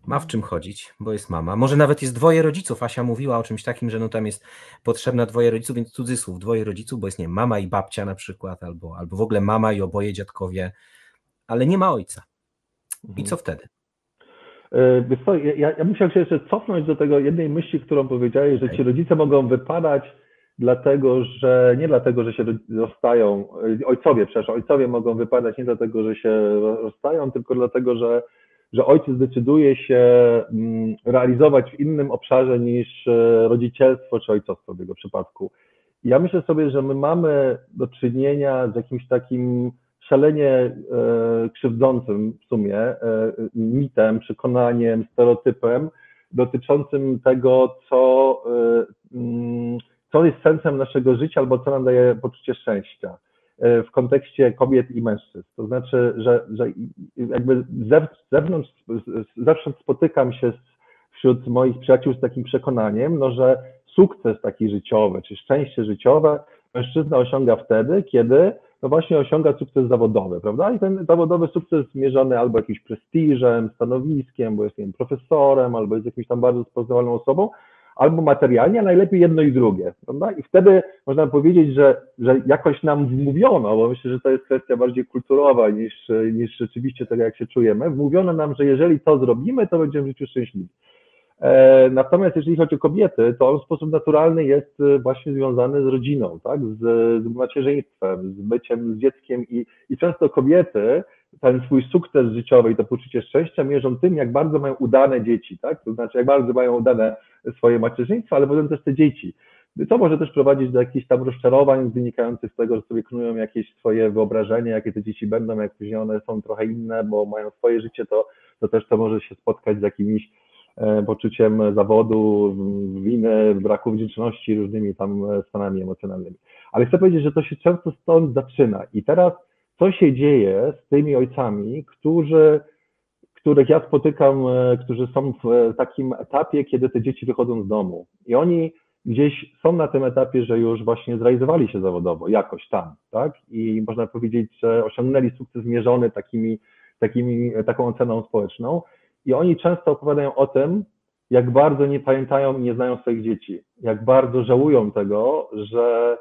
ma w czym chodzić, bo jest mama. Może nawet jest dwoje rodziców. Asia mówiła o czymś takim, że no tam jest potrzebna dwoje rodziców, więc cudzysłów, dwoje rodziców, bo jest nie mama i babcia na przykład, albo, albo w ogóle mama i oboje dziadkowie, ale nie ma ojca. I mhm. co wtedy? E, wiesz co, ja, ja musiałem się jeszcze cofnąć do tego jednej myśli, którą powiedziałeś, że ci rodzice mogą wypadać dlatego, że nie dlatego, że się rozstają, ojcowie, przepraszam, ojcowie mogą wypadać nie dlatego, że się rozstają, tylko dlatego, że, że ojciec decyduje się mm, realizować w innym obszarze niż e, rodzicielstwo czy ojcostwo w jego przypadku. Ja myślę sobie, że my mamy do czynienia z jakimś takim szalenie e, krzywdzącym w sumie e, mitem, przekonaniem, stereotypem dotyczącym tego, co mm, co jest sensem naszego życia albo co nam daje poczucie szczęścia e, w kontekście kobiet i mężczyzn. To znaczy, że, że jakby zewnątrz, zewsząd spotykam się wśród moich przyjaciół z takim przekonaniem, no, że sukces taki życiowy, czy szczęście życiowe mężczyzna osiąga wtedy, kiedy no właśnie osiąga sukces zawodowy, prawda? I ten zawodowy sukces zmierzony albo jakimś prestiżem, stanowiskiem, bo jest wiem, profesorem, albo jest jakimś tam bardzo rozpoznawalną osobą, albo materialnie, a najlepiej jedno i drugie. Prawda? I wtedy można powiedzieć, że, że jakoś nam wmówiono, bo myślę, że to jest kwestia bardziej kulturowa niż, niż rzeczywiście tego, jak się czujemy. Wmówiono nam, że jeżeli to zrobimy, to będziemy w życiu szczęśliwi. E, natomiast jeżeli chodzi o kobiety, to on w sposób naturalny jest e, właśnie związany z rodziną, tak? z, z macierzyństwem, z byciem z dzieckiem i, i często kobiety ten swój sukces życiowy i to poczucie szczęścia mierzą tym, jak bardzo mają udane dzieci, tak? To znaczy, jak bardzo mają udane swoje macierzyństwo, ale potem też te dzieci. To może też prowadzić do jakichś tam rozczarowań wynikających z tego, że sobie knują jakieś swoje wyobrażenie, jakie te dzieci będą, jak później one są trochę inne, bo mają swoje życie, to, to też to może się spotkać z jakimiś e, poczuciem zawodu, winy, braku wdzięczności, różnymi tam stanami emocjonalnymi. Ale chcę powiedzieć, że to się często stąd zaczyna. I teraz co się dzieje z tymi ojcami, którzy których ja spotykam, e, którzy są w takim etapie, kiedy te dzieci wychodzą z domu. I oni gdzieś są na tym etapie, że już właśnie zrealizowali się zawodowo, jakoś tam, tak? I można powiedzieć, że osiągnęli sukces mierzony takimi, takimi, taką oceną społeczną. I oni często opowiadają o tym, jak bardzo nie pamiętają i nie znają swoich dzieci, jak bardzo żałują tego, że,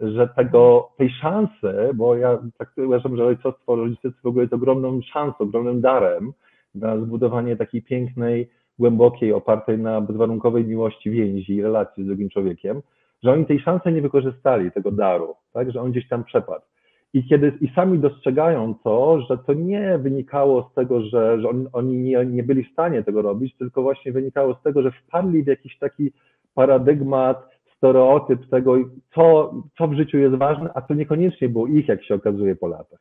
że tego, tej szansy, bo ja tak uważam, że ojcostwo, rodzicielstwo w ogóle jest ogromną szansą, ogromnym darem na zbudowanie takiej pięknej, głębokiej, opartej na bezwarunkowej miłości więzi i relacji z drugim człowiekiem, że oni tej szansy nie wykorzystali, tego daru, tak, że on gdzieś tam przepadł. I kiedy i sami dostrzegają to, że to nie wynikało z tego, że, że on, oni nie, nie byli w stanie tego robić, tylko właśnie wynikało z tego, że wpadli w jakiś taki paradygmat, stereotyp tego, co, co w życiu jest ważne, a co niekoniecznie było ich, jak się okazuje po latach.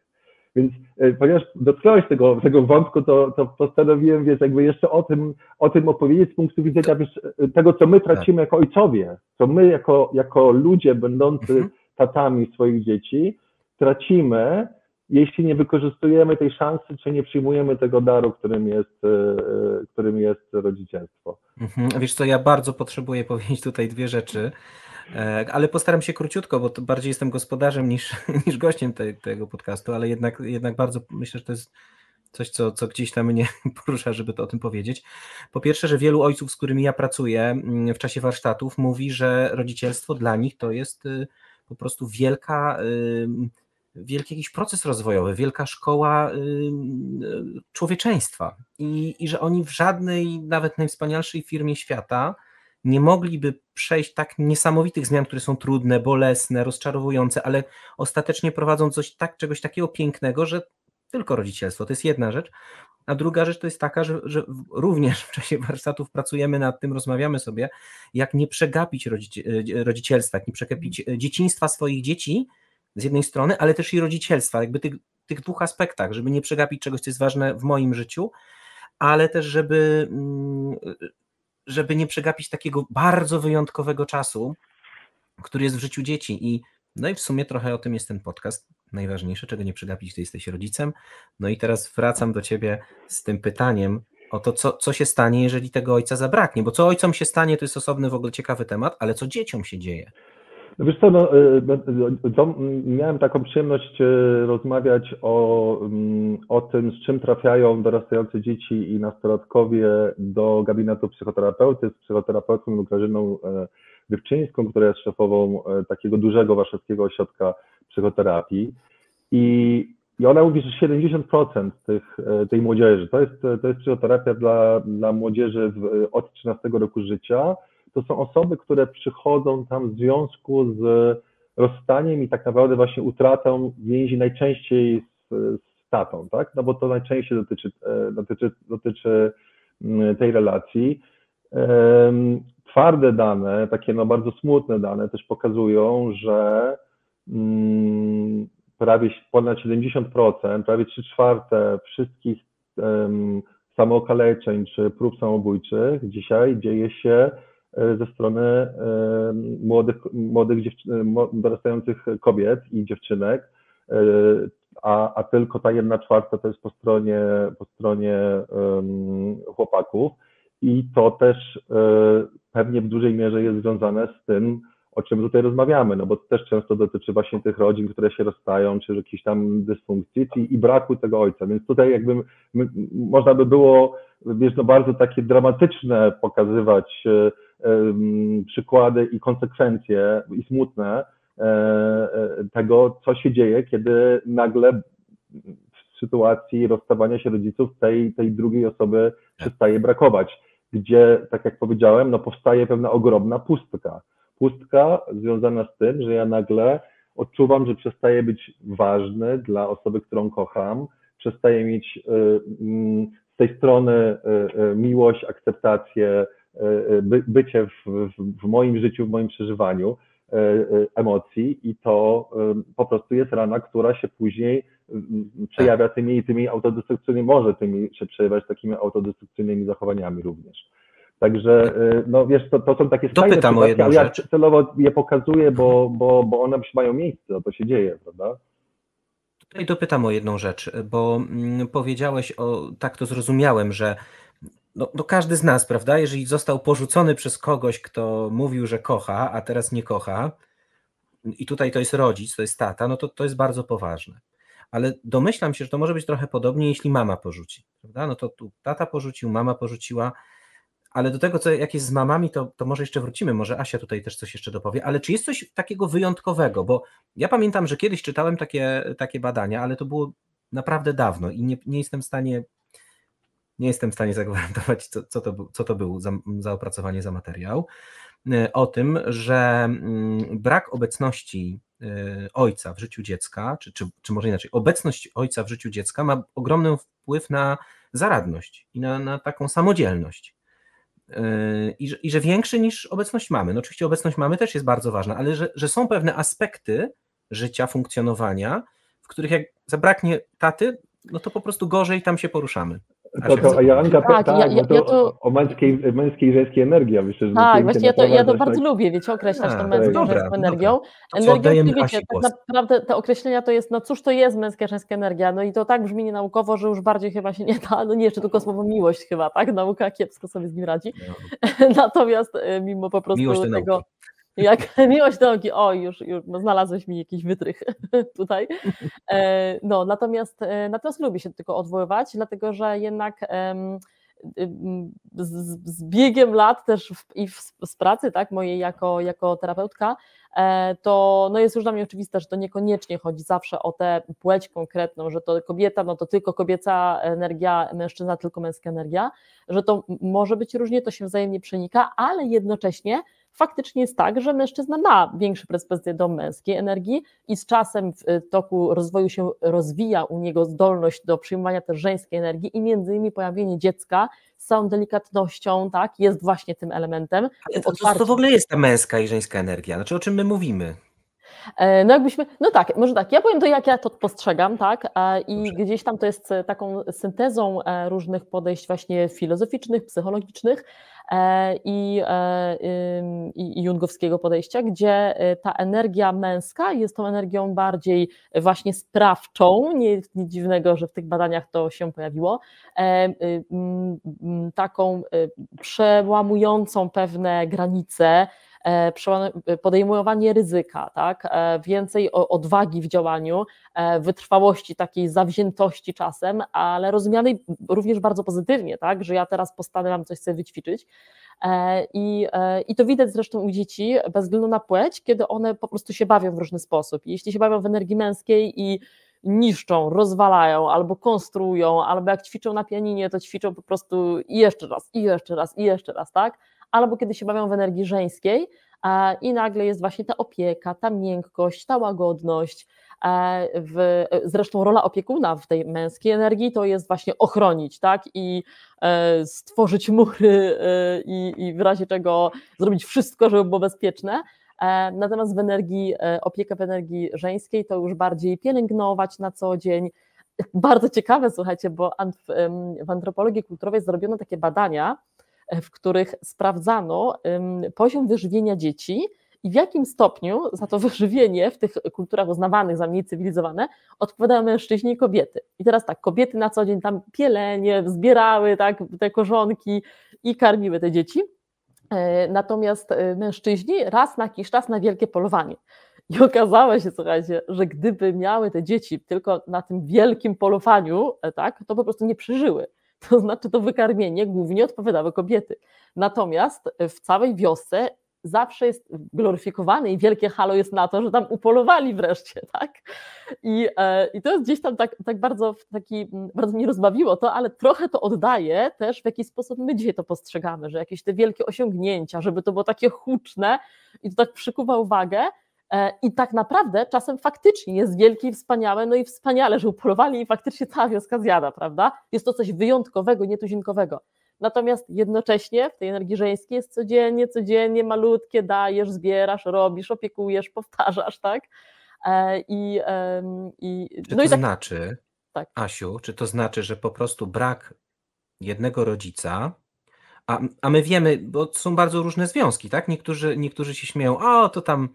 Więc e, ponieważ dotknąłeś tego, tego wątku, to, to postanowiłem, wiesz, jakby jeszcze o tym, o tym opowiedzieć z punktu widzenia wiesz, tego, co my tracimy tak. jako ojcowie, co my jako, jako ludzie będący mhm. tatami swoich dzieci tracimy, jeśli nie wykorzystujemy tej szansy, czy nie przyjmujemy tego daru, którym jest, e, e, którym jest rodzicielstwo. Mhm. Wiesz co, ja bardzo potrzebuję powiedzieć tutaj dwie rzeczy. E, ale postaram się króciutko, bo bardziej jestem gospodarzem niż, niż gościem te, tego podcastu, ale jednak, jednak bardzo myślę, że to jest coś, co, co gdzieś tam mnie porusza, żeby to o tym powiedzieć. Po pierwsze, że wielu ojców, z którymi ja pracuję mm, w czasie warsztatów, mówi, że rodzicielstwo dla nich to jest y, po prostu wielka, wielki jakiś proces rozwojowy, wielka szkoła y, człowieczeństwa i, i że oni w żadnej, nawet najwspanialszej firmie świata, nie mogliby przejść tak niesamowitych zmian, które są trudne, bolesne, rozczarowujące, ale ostatecznie prowadzą coś tak, czegoś takiego pięknego, że tylko rodzicielstwo, to jest jedna rzecz. A druga rzecz to jest taka, że, że również w czasie warsztatów pracujemy nad tym, rozmawiamy sobie, jak nie przegapić rodzicielstwa, jak nie przegapić dzieciństwa swoich dzieci z jednej strony, ale też i rodzicielstwa, jakby tych, tych dwóch aspektach, żeby nie przegapić czegoś, co jest ważne w moim życiu, ale też żeby, mm, żeby nie przegapić takiego bardzo wyjątkowego czasu, który jest w życiu dzieci. I no i w sumie trochę o tym jest ten podcast. Najważniejsze, czego nie przegapić, gdy jesteś rodzicem. No i teraz wracam do ciebie z tym pytaniem o to, co, co się stanie, jeżeli tego ojca zabraknie. Bo co ojcom się stanie, to jest osobny w ogóle ciekawy temat, ale co dzieciom się dzieje? Wiesz co, no, y, no, to miałem taką przyjemność y, rozmawiać o, mm, o tym, z czym trafiają dorastające dzieci i nastolatkowie do gabinetu psychoterapeuty z psychoterapeutką Grażyną Wywczyńską, która jest szefową takiego dużego warszawskiego ośrodka psychoterapii. I, i ona mówi, że 70% tych, tej młodzieży, to jest, to jest psychoterapia dla, dla młodzieży w, od 13 roku życia, to są osoby, które przychodzą tam w związku z rozstaniem i tak naprawdę właśnie utratą więzi najczęściej z, z tatą, tak? No bo to najczęściej dotyczy, e, dotyczy, dotyczy mm, tej relacji. Twarde dane, takie no bardzo smutne dane też pokazują, że mm, prawie ponad 70%, prawie 3 czwarte wszystkich samookaleczeń czy prób samobójczych dzisiaj dzieje się ze strony e, młodych, młodych dorastających kobiet i dziewczynek, e, a, a tylko ta jedna czwarta to jest po stronie, po stronie chłopaków. I to też pewnie w dużej mierze jest związane z tym, o czym tutaj rozmawiamy, no bo to też często dotyczy właśnie tych rodzin, które się rozstają, czy jakichś tam dysfunkcji i, i braku tego ojca. Więc tutaj jakby można by było, wiesz, no bardzo takie dramatyczne pokazywać przykłady i konsekwencje i smutne e, e, tego, co się dzieje, kiedy nagle w sytuacji rozstawania się rodziców tej, tej drugiej osoby przestaje brakować, gdzie, tak jak powiedziałem, no powstaje pewna ogromna pustka. Pustka związana z tym, że ja nagle odczuwam, że przestaje być ważny dla osoby, którą kocham, przestaje mieć z tej strony miłość, akceptację, by, bycie w, w, moim życiu, w moim przeżywaniu emocji i to po prostu jest rana, która się później przejawia tymi i tymi autodestrukcyjnymi, może tymi się przejawiać takimi autodestrukcyjnymi zachowaniami również. Także, no wiesz, to, to są takie skrajne przypadki, ale ja celowo je pokazuję, bo, bo, bo one mają miejsce, to się dzieje, prawda? Tutaj dopytam o jedną rzecz, bo mm, powiedziałeś o, tak to zrozumiałem, że no, no, każdy z nas, prawda, jeżeli został porzucony przez kogoś, kto mówił, że kocha, a teraz nie kocha, i tutaj to jest rodzic, to jest tata, no to to jest bardzo poważne. Ale domyślam się, że to może być trochę podobnie, jeśli mama porzuci, prawda? No to tu tata porzucił, mama porzuciła, ale do tego, co, jak jest z mamami, to, to może jeszcze wrócimy, może Asia tutaj też coś jeszcze dopowie, ale czy jest coś takiego wyjątkowego, bo ja pamiętam, że kiedyś czytałem takie, takie badania, ale to było naprawdę dawno i nie, nie jestem w stanie nie jestem w stanie zagwarantować, co, co, to, co to był za, za opracowanie za materiał, e, o tym, że mm, brak obecności e, ojca w życiu dziecka, czy, czy, czy może inaczej, obecność ojca w życiu dziecka ma ogromny wpływ na zaradność i na, na taką samodzielność. I że, I że większy niż obecność mamy. No oczywiście obecność mamy też jest bardzo ważna, ale że, że są pewne aspekty życia, funkcjonowania, w których jak zabraknie taty, no to po prostu gorzej tam się poruszamy. To, to, a Joanka, tak, tak ja, ja, to, ja to... o męskiej, męskiej i żeńskiej energii, ja myślę, że Tak, właśnie ja to, ja to bardzo tak... lubię, wiecie, określać tą męską i żeńską energią. Energią, wiecie, tak naprawdę te określenia to jest, no cóż to jest męska, żeńska energia, no i to tak brzmi naukowo, że już bardziej chyba się nie da, no nie, jeszcze tylko słowo miłość chyba, tak, nauka kiepsko sobie z nim radzi, no. natomiast e, mimo po prostu miłość tego... Jak miłość nauki, o już, już no znalazłeś mi jakiś wytrych tutaj. E, no, natomiast, e, natomiast lubię się tylko odwoływać, dlatego że jednak z, z biegiem lat też w, i w, z pracy tak, mojej jako, jako terapeutka, e, to no jest już dla mnie oczywiste, że to niekoniecznie chodzi zawsze o tę płeć konkretną, że to kobieta, no to tylko kobieca energia, mężczyzna tylko męska energia, że to może być różnie, to się wzajemnie przenika, ale jednocześnie faktycznie jest tak, że mężczyzna ma większe predyspozycje do męskiej energii i z czasem w toku rozwoju się rozwija u niego zdolność do przyjmowania też żeńskiej energii i między innymi pojawienie dziecka z całą delikatnością, tak, jest właśnie tym elementem. Ale to, to, to w ogóle jest ta męska i żeńska energia? Znaczy o czym my mówimy? E, no jakbyśmy, no tak, może tak, ja powiem to jak ja to postrzegam, tak, i gdzieś tam to jest taką syntezą e, różnych podejść właśnie filozoficznych, psychologicznych, E, i, e, i, i jungowskiego podejścia, gdzie e, ta energia męska jest tą energią bardziej właśnie sprawczą, nie, nic dziwnego, że w tych badaniach to się pojawiło, taką przełamującą pewne granice, E, podejmowanie ryzyka, tak? E, więcej odwagi w działaniu, e, wytrwałości, takiej zawziętości czasem, ale rozumianej również bardzo pozytywnie, tak? że ja teraz postaram coś sobie wyćwiczyć. I, I to widać zresztą u dzieci, bez względu na płeć, kiedy one po prostu się bawią w różny sposób. Jeśli się bawią w energii męskiej i niszczą, rozwalają, albo konstruują, albo jak ćwiczą na pianinie, to ćwiczą po prostu i jeszcze raz, i jeszcze raz, i jeszcze raz, tak? Albo kiedy się bawią w energii żeńskiej i nagle jest właśnie ta opieka, ta miękkość, ta łagodność. W, zresztą rola opiekuna w tej męskiej energii to jest właśnie ochronić, tak? I e, stworzyć mury e, i, i w razie czego zrobić wszystko, żeby było bezpieczne. E, natomiast w energii, opiekę w energii żeńskiej to już bardziej pielęgnować na co dzień. Bardzo ciekawe, słuchajcie, bo w antropologii kulturowej zrobiono takie badania, w których sprawdzano poziom wyżywienia dzieci i w jakim stopniu za to wyżywienie w tych kulturach uznawanych za mniej cywilizowane odpowiadają mężczyźni i kobiety. I teraz tak, kobiety na co dzień tam pielenie, zbierały tak, te korzonki i karmiły te dzieci, e, natomiast e, mężczyźni raz na jakiś czas na wielkie polowanie. I okazało się, słuchajcie, że gdyby miały te dzieci tylko na tym wielkim polowaniu, e, tak, to po prostu nie przeżyły to znaczy to wykarmienie głównie odpowiadały kobiety. Natomiast w całej wiosce zawsze jest gloryfikowany i wielkie halo jest na to, że tam upolowali wreszcie, tak? I, e, i to jest gdzieś tam tak, tak bardzo, taki, bardzo mnie rozbawiło to, ale trochę to oddaje też, w jaki sposób my dzisiaj to postrzegamy, że jakieś te wielkie osiągnięcia, żeby to było takie huczne i to tak przykuwa uwagę, I tak naprawdę czasem faktycznie jest wielkie i wspaniałe, no i wspaniale, że upolowali i faktycznie cała wioska zjada, prawda? Jest to coś wyjątkowego, nietuzinkowego. natomiast jednocześnie w tej energii żeńskiej jest codziennie, codziennie malutkie dajesz, zbierasz, robisz, opiekujesz, powtarzasz, tak? E, I, i, czy no to i tak, znaczy, tak. Asiu, czy to znaczy, że po prostu brak jednego rodzica, a, a my wiemy, bo są bardzo różne związki, tak? Niektórzy, niektórzy się śmieją, o to tam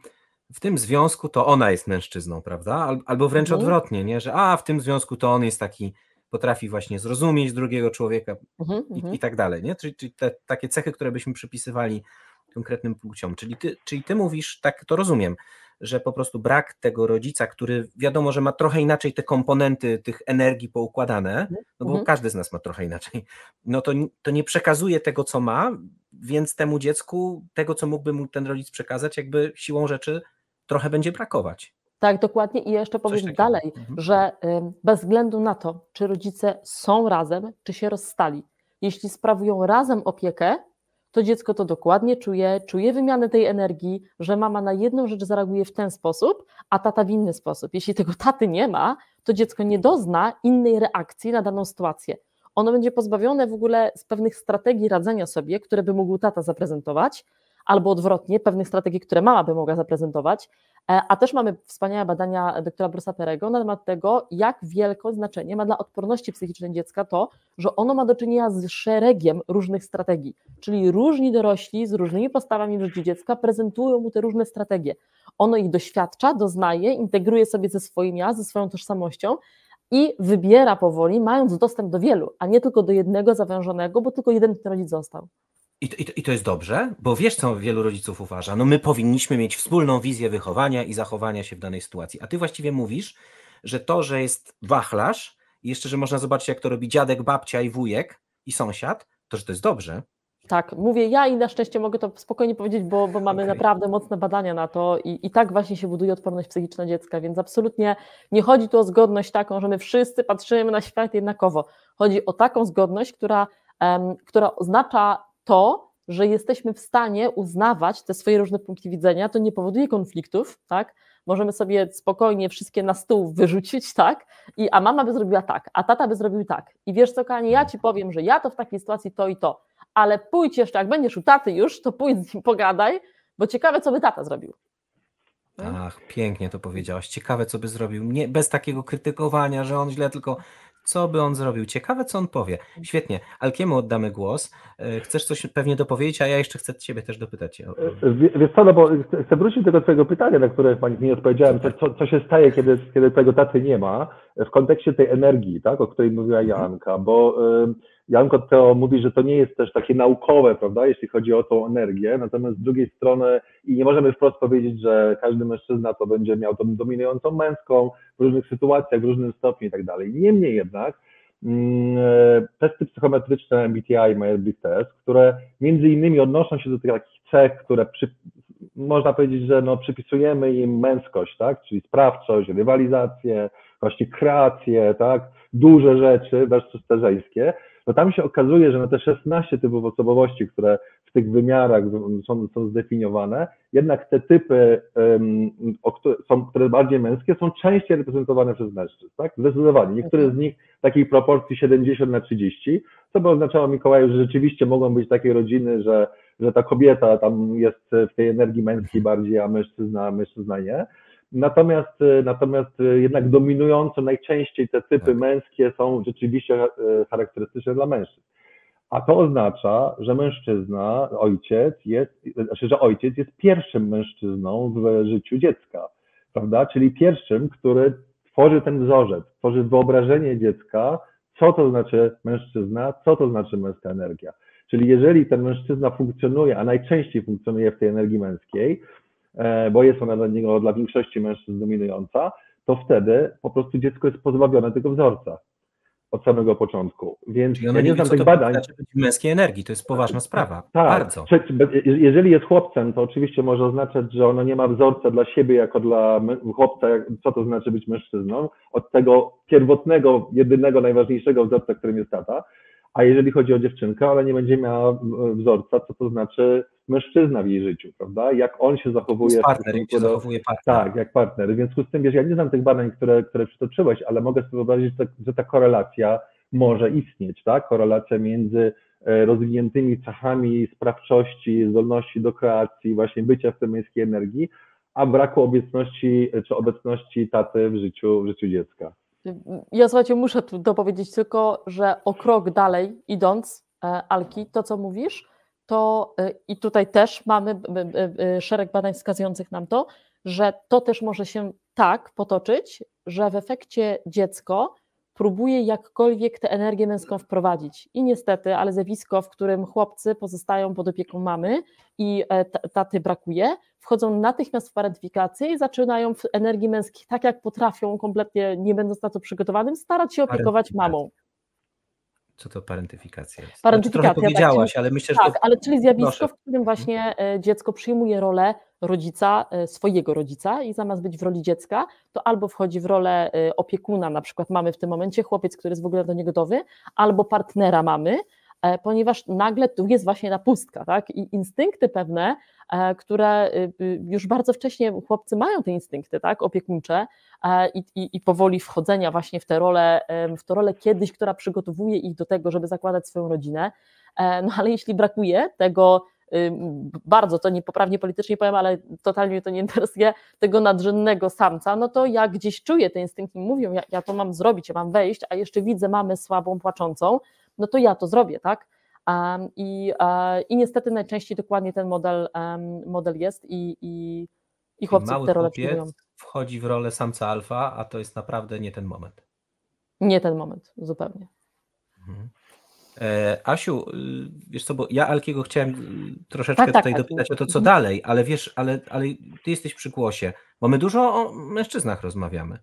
w tym związku to ona jest mężczyzną, prawda? Albo wręcz mhm. odwrotnie, nie? że a w tym związku to on jest taki, potrafi właśnie zrozumieć drugiego człowieka mhm, i, mhm. i, tak dalej. Nie? Czyli, czyli te, takie cechy, które byśmy przypisywali konkretnym płciom. Czyli ty, czyli ty mówisz, tak to rozumiem, że po prostu brak tego rodzica, który wiadomo, że ma trochę inaczej te komponenty tych energii poukładane, mhm, no bo mhm. każdy z nas ma trochę inaczej, no to, to nie przekazuje tego, co ma, więc temu dziecku tego, co mógłby mu ten rodzic przekazać, jakby siłą rzeczy trochę będzie brakować. Tak, dokładnie. I jeszcze powiem dalej, mhm. że bez względu na to, czy rodzice są razem, czy się rozstali, jeśli sprawują razem opiekę, to dziecko to dokładnie czuje, czuje wymianę tej energii, że mama na jedną rzecz zareaguje w ten sposób, a tata w inny sposób. Jeśli tego taty nie ma, to dziecko nie dozna innej reakcji na daną sytuację. Ono będzie pozbawione w ogóle z pewnych strategii radzenia sobie, które by mógł tata zaprezentować, albo odwrotnie, pewnych strategii, które mama by mogła zaprezentować, e, a też mamy wspaniałe badania doktora Brusa Perego na temat tego, jak wielkie znaczenie ma dla odporności psychicznej dziecka to, że ono ma do czynienia z szeregiem różnych strategii, czyli różni dorośli z różnymi postawami w życiu dziecka prezentują mu te różne strategie. Ono ich doświadcza, doznaje, integruje sobie ze swoim ja, ze swoją tożsamością i wybiera powoli, mając dostęp do wielu, a nie tylko do jednego zawężonego, bo tylko jeden rodzic został. I to, i, to, I to jest dobrze, bo wiesz, co wielu rodziców uważa. No my powinniśmy mieć wspólną wizję wychowania i zachowania się w danej sytuacji. A ty właściwie mówisz, że to, że jest wachlarz i jeszcze, że można zobaczyć, jak to robi dziadek, babcia i wujek i sąsiad, to że to jest dobrze. Tak, mówię ja i na szczęście mogę to spokojnie powiedzieć, bo, bo mamy okay. naprawdę mocne badania na to i, i tak właśnie się buduje odporność psychiczna dziecka, więc absolutnie nie chodzi tu o zgodność taką, że my wszyscy patrzymy na świat jednakowo. Chodzi o taką zgodność, która, um, która oznacza to, że jesteśmy w stanie uznawać te swoje różne punkty widzenia, to nie powoduje konfliktów, tak? Możemy sobie spokojnie wszystkie na stół wyrzucić, tak? I, a mama by zrobiła tak, a tata by zrobił tak. I wiesz co, Kanie, ja ci powiem, że ja to w takiej sytuacji to i to, ale pójdź jeszcze, jak będziesz u taty już, to pójdź z nim pogadaj, bo ciekawe, co by tata zrobił. Ach, pięknie to powiedziałaś. Ciekawe, co by zrobił. Nie, bez takiego krytykowania, że on źle, tylko co by on zrobił? Ciekawe, co on powie. Świetnie. Alkiemu oddamy głos. E, chcesz coś pewnie dopowiedzieć, a ja jeszcze chcę Ciebie też dopytać. E, wiesz co, no bo chcę wrócić do tego Twojego pytania, na które Pani nie odpowiedziałem. Co, co się staje, kiedy, kiedy tego taty nie ma w kontekście tej energii, tak, o której mówiła. Janka, bo Janko to mówi, że to nie jest też takie naukowe, prawda, jeśli chodzi o tą energię, natomiast z drugiej strony i nie możemy wprost powiedzieć, że każdy mężczyzna to będzie miał tą dominującą męską w różnych sytuacjach, w różnym stopniu i tak dalej. Niemniej jednak mm, testy psychometryczne MBTI, MyRB Test, które między innymi odnoszą się do tych takich cech, które przy, można powiedzieć, że no, przypisujemy im męskość, tak, czyli sprawczość, rywalizację, właśnie kreację, tak, duże rzeczy versus te żeńskie, to tam się okazuje, że na te 16 typów osobowości, które w tych wymiarach są, są zdefiniowane, jednak te typy, um, które są które bardziej męskie, są częściej reprezentowane przez mężczyzn, tak? Zdecydowanie. Niektóre z nich w takiej proporcji 70 na 30, co by oznaczało Mikołaju, że rzeczywiście mogą być takie rodziny, że, że ta kobieta tam jest w tej energii męskiej bardziej, a mężczyzna, mężczyzna nie. Natomiast, e, natomiast e, jednak dominująco najczęściej te typy tak. męskie są rzeczywiście e, charakterystyczne dla mężczyzn. A to oznacza, że mężczyzna, ojciec jest, znaczy, że ojciec jest pierwszym mężczyzną w życiu dziecka, prawda? Czyli pierwszym, który tworzy ten wzorzec, tworzy wyobrażenie dziecka, co to znaczy mężczyzna, co to znaczy męska energia. Czyli jeżeli ten mężczyzna funkcjonuje, a najczęściej funkcjonuje w tej energii męskiej, bo jest ona dla niego, dla większości mężczyzn dominująca, to wtedy po prostu dziecko jest pozbawione tego wzorca od samego początku. Więc ja nie znam tych badań. Znaczy męskiej energii, to jest poważna sprawa. Tak, bardzo. Jeżeli jest chłopcem, to oczywiście może oznaczać, że ono nie ma wzorca dla siebie jako dla chłopca, co to znaczy być mężczyzną, od tego pierwotnego, jedynego, najważniejszego wzorca, którym jest tata. A jeżeli chodzi o dziewczynkę, ona nie będzie miała wzorca, co to znaczy mężczyzna w jej życiu, prawda? Jak on się zachowuje. Partner, jak się do... zachowuje partner. Tak, jak partner. W związku z tym, wiesz, ja nie znam tych badań, które, które przytoczyłeś, ale mogę sobie wyobrazić, że ta, że ta korelacja może istnieć, tak? Korelacja między rozwiniętymi cechami sprawczości, zdolności do kreacji, właśnie bycia w tej męskiej energii, a braku obecności czy obecności taty w życiu, w życiu dziecka. Ja słuchajcie, muszę tu dopowiedzieć tylko, że o krok dalej idąc, e, Alki, to co mówisz, to e, i tutaj też mamy szereg badań wskazujących nam to, że to też może się tak potoczyć, że w efekcie dziecko próbuje jakkolwiek tę energię męską wprowadzić. I niestety, ale zjawisko, w którym chłopcy pozostają pod opieką mamy i e, taty brakuje, wchodzą natychmiast w parentyfikację i zaczynają w energii męskiej, tak jak potrafią, kompletnie nie będąc na to przygotowanym, starać się opiekować mamą. Co to parentyfikacja jest? Parentyfikacja, znaczy, powiedziałaś, tak, ale myślę, że. Tak, ale czyli zjawisko, Proszę. w którym właśnie e, dziecko przyjmuje rolę rodzica, e, swojego rodzica i zamiast być w roli dziecka, to albo wchodzi w rolę e, opiekuna, na przykład mamy w tym momencie chłopiec, który jest w ogóle do niego gotowy, albo partnera mamy, ponieważ nagle tu jest właśnie ta pustka, tak? I instynkty pewne, e, które y, y, już bardzo wcześnie chłopcy mają te instynkty, tak, opiekuńcze e, i, i, i powoli wchodzenia właśnie w tę rolę, w tę rolę kiedyś, która przygotowuje ich do tego, żeby zakładać swoją rodzinę. No ale jeśli brakuje tego bardzo to niepoprawnie politycznie powiem, ale totalnie mnie to nie interesuje, tego nadrzędnego samca, no to ja gdzieś czuję te instynkty, mówią, ja, ja to mam zrobić, ja mam wejść, a jeszcze widzę mamę słabą, płaczącą, no to ja to zrobię, tak? I, uh, I niestety najczęściej dokładnie ten model, model jest i, i, i chłopcy te role przyjmują. wchodzi w rolę samca alfa, a to jest naprawdę nie ten moment. Nie ten moment, zupełnie. Mhm. E, Asiu, y, wiesz co, bo ja Alkiego chciałem y, troszeczkę tak, tak, tutaj dopytać o to, co mhm. dalej, ale wiesz, ale, ale ty jesteś przy głosie, bo my dużo o mężczyznach rozmawiamy,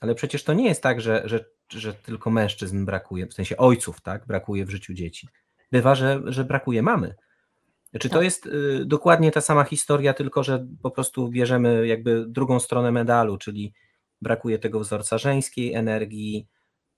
ale przecież to nie jest tak, że, że że tylko mężczyzn brakuje, w sensie ojców, tak, brakuje w życiu dzieci. Bywa, że, że brakuje mamy. Czy to tak. jest y, dokładnie ta sama historia, tylko że po prostu bierzemy jakby drugą stronę medalu, czyli brakuje tego wzorca żeńskiej energii,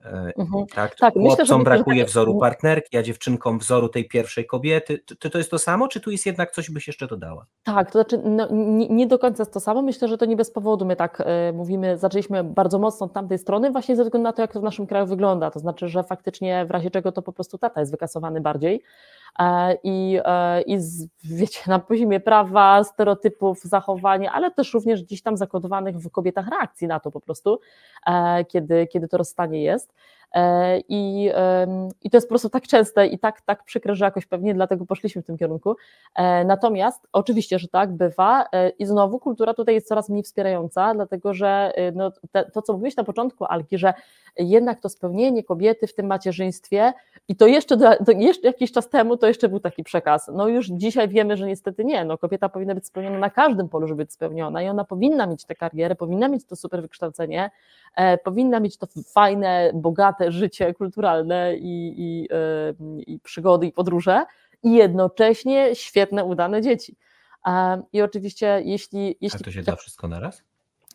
mhm. Tak, tak chłopcom myślę, brakuje wzoru partnerki, a dziewczynkom wzoru tej pierwszej kobiety. Czy to jest to samo, czy tu jest jednak coś byś jeszcze dodała? Tak, to znaczy no, nie, nie, do końca jest to samo. Myślę, że to nie bez powodu my tak y, mówimy, zaczęliśmy bardzo mocno od tamtej strony, właśnie ze względu na to, jak to w naszym kraju wygląda. To znaczy, że faktycznie w razie czego to po prostu tata jest wykasowany bardziej. E, i, e, i z, wiecie, na poziomie prawa, stereotypów, zachowania, ale też również gdzieś tam zakodowanych w kobietach reakcji na to po prostu, e, kiedy, kiedy to rozstanie jest. I, I to jest po prostu tak częste i tak, tak przykre, że jakoś pewnie dlatego poszliśmy w tym kierunku. Natomiast oczywiście, że tak bywa i znowu kultura tutaj jest coraz mniej wspierająca, dlatego że no, te, to, co mówiłeś na początku, Alki, że jednak to spełnienie kobiety w tym macierzyństwie i to jeszcze, to jeszcze jakiś czas temu to jeszcze był taki przekaz. No już dzisiaj wiemy, że niestety nie. No, kobieta powinna być spełniona na każdym polu, żeby być spełniona i ona powinna mieć tę karierę, powinna mieć to super wykształcenie, e, powinna mieć to fajne, bogate życie kulturalne i, i, e, i przygody i podróże i jednocześnie świetne, udane dzieci. E, I oczywiście, jeśli. jeśli A to się da wszystko naraz?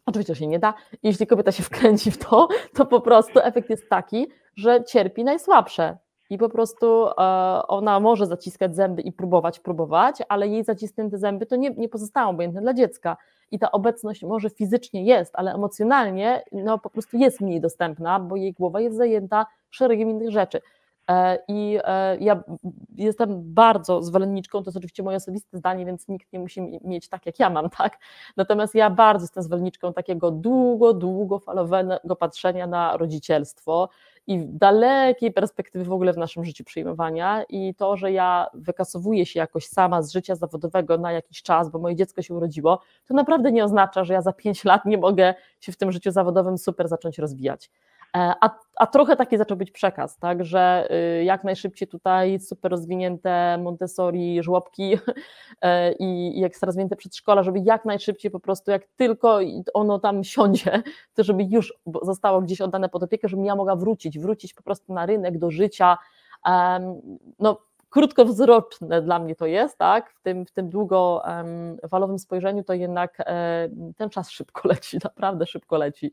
Oczywiście się nie da. Jeśli kobieta się wkręci w to, to po prostu efekt jest taki, że cierpi najsłabsze. I po prostu e, ona może zaciskać zęby i próbować, próbować, ale jej zaciśnięte zęby to nie, nie pozostają obojętne dla dziecka. I ta obecność może fizycznie jest, ale emocjonalnie no, po prostu jest mniej dostępna, bo jej głowa jest zajęta szeregiem innych rzeczy. E, I e, ja jestem bardzo zwolenniczką, to jest oczywiście moje osobiste zdanie, więc nikt nie musi mieć tak, jak ja mam, tak? Natomiast ja bardzo jestem zwolenniczką takiego długo, długofalowego patrzenia na rodzicielstwo i dalekiej perspektywy w ogóle w naszym życiu przyjmowania i to, że ja wykasowuję się jakoś sama z życia zawodowego na jakiś czas, bo moje dziecko się urodziło, to naprawdę nie oznacza, że ja za pięć lat nie mogę się w tym życiu zawodowym super zacząć rozwijać. E, a, a trochę taki zaczął być przekaz, tak, że y, jak najszybciej tutaj super rozwinięte Montessori, żłobki e, i, i ekstra rozwinięte przedszkola, żeby jak najszybciej po prostu, jak tylko ono tam siądzie, to żeby już zostało gdzieś oddane pod opiekę, żebym ja mogła wrócić, wrócić po prostu na rynek, do życia. No, krótkowzroczne dla mnie to jest, tak? W tym, w tym długofalowym spojrzeniu to jednak e, ten czas szybko leci, naprawdę szybko leci.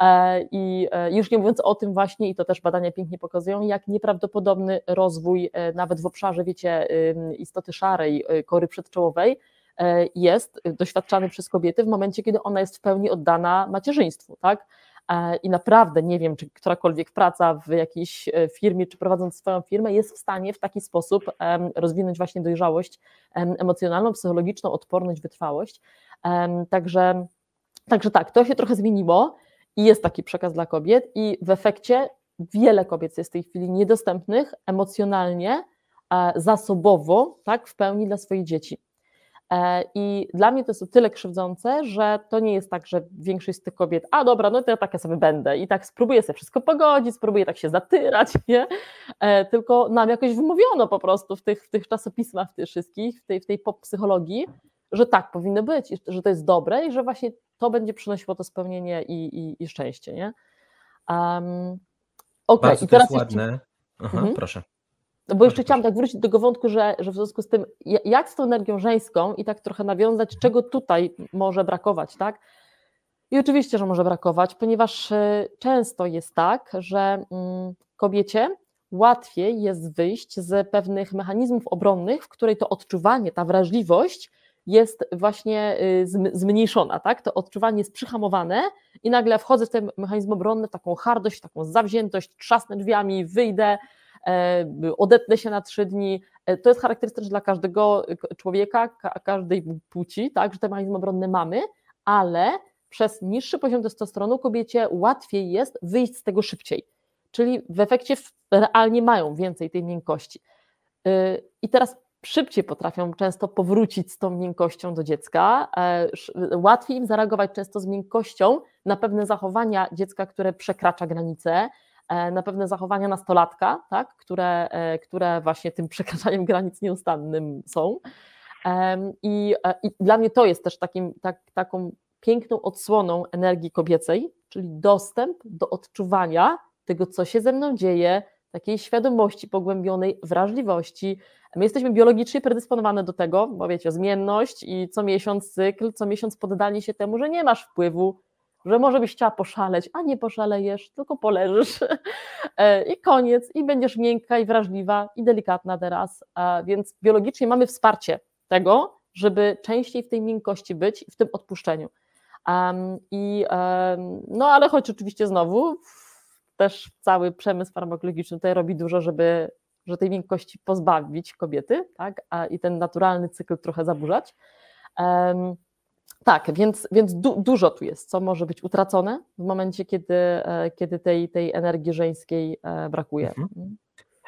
E, I e, już nie mówiąc o tym właśnie, i to też badania pięknie pokazują, jak nieprawdopodobny rozwój e, nawet w obszarze, wiecie, istoty szarej, kory przedczołowej jest doświadczany przez kobiety w momencie, kiedy ona jest w pełni oddana macierzyństwu, tak? i naprawdę nie wiem, czy którakolwiek praca w jakiejś firmie, czy prowadząc swoją firmę jest w stanie w taki sposób rozwinąć właśnie dojrzałość emocjonalną, psychologiczną, odporność, wytrwałość. Także, także tak, to się trochę zmieniło i jest taki przekaz dla kobiet i w efekcie wiele kobiet jest w tej chwili niedostępnych emocjonalnie, zasobowo, tak, w pełni dla swoich dzieci. E, I dla mnie to jest o tyle krzywdzące, że to nie jest tak, że większość z tych kobiet, a dobra, no to ja tak ja sobie będę i tak spróbuję sobie wszystko pogodzić, spróbuję tak się zatyrać, nie? E, tylko nam jakoś wymówiono po prostu w tych, w tych czasopismach w tych wszystkich, w tej, w tej pop psychologii, że tak powinno być, że to jest dobre i że właśnie to będzie przynosiło to spełnienie i, i, i szczęście, nie? Um, okay. i teraz. Jest ładne. Aha, mhm. Proszę. No bo jeszcze chciałam tak wrócić do tego wątku, że, że w związku z tym, jak z tą energią żeńską i tak trochę nawiązać, czego tutaj może brakować, tak? I oczywiście, że może brakować, ponieważ e, często jest tak, że mm, kobiecie łatwiej jest wyjść z pewnych mechanizmów obronnych, w której to odczuwanie, ta wrażliwość jest właśnie y, zmniejszona, tak? To odczuwanie jest przyhamowane i nagle wchodzę w ten mechanizm obronny, taką hardość, taką zawziętość, trzasnę drzwiami, wyjdę, E, odetnę się na trzy dni. E, to jest charakterystyczne dla każdego człowieka, każdej płci, tak, że te mechanizmy obronne mamy, ale przez niższy poziom testosteronu kobiecie łatwiej jest wyjść z tego szybciej. Czyli w efekcie realnie mają więcej tej miękkości. E, I teraz szybciej potrafią często powrócić z tą miękkością do dziecka, łatwiej im zareagować często z miękkością na pewne zachowania dziecka, które przekracza granice, E, na pewne zachowania nastolatka, tak, które, e, które właśnie tym przekraczaniem granic nieustannym są. I, e, I, dla mnie to jest też takim, tak, taką piękną odsłoną energii kobiecej, czyli dostęp do odczuwania tego, co się ze mną dzieje, takiej świadomości pogłębionej, wrażliwości. My jesteśmy biologicznie predysponowane do tego, bo wiecie, zmienność i co miesiąc cykl, co miesiąc poddanie się temu, że nie masz wpływu że może byś chciała poszaleć, a nie poszalejesz, tylko poleżysz e, i koniec, i będziesz miękka i wrażliwa i delikatna teraz, więc biologicznie mamy wsparcie tego, żeby częściej w tej miękkości być w tym odpuszczeniu. I, no ale choć oczywiście znowu też cały przemysł farmakologiczny tutaj robi dużo, żeby że tej miękkości pozbawić kobiety, tak, i ten naturalny cykl trochę zaburzać. Tak, więc, więc du, dużo tu jest, co może być utracone w momencie, kiedy, e, kiedy tej, tej energii żeńskiej e, brakuje. Mhm. mhm.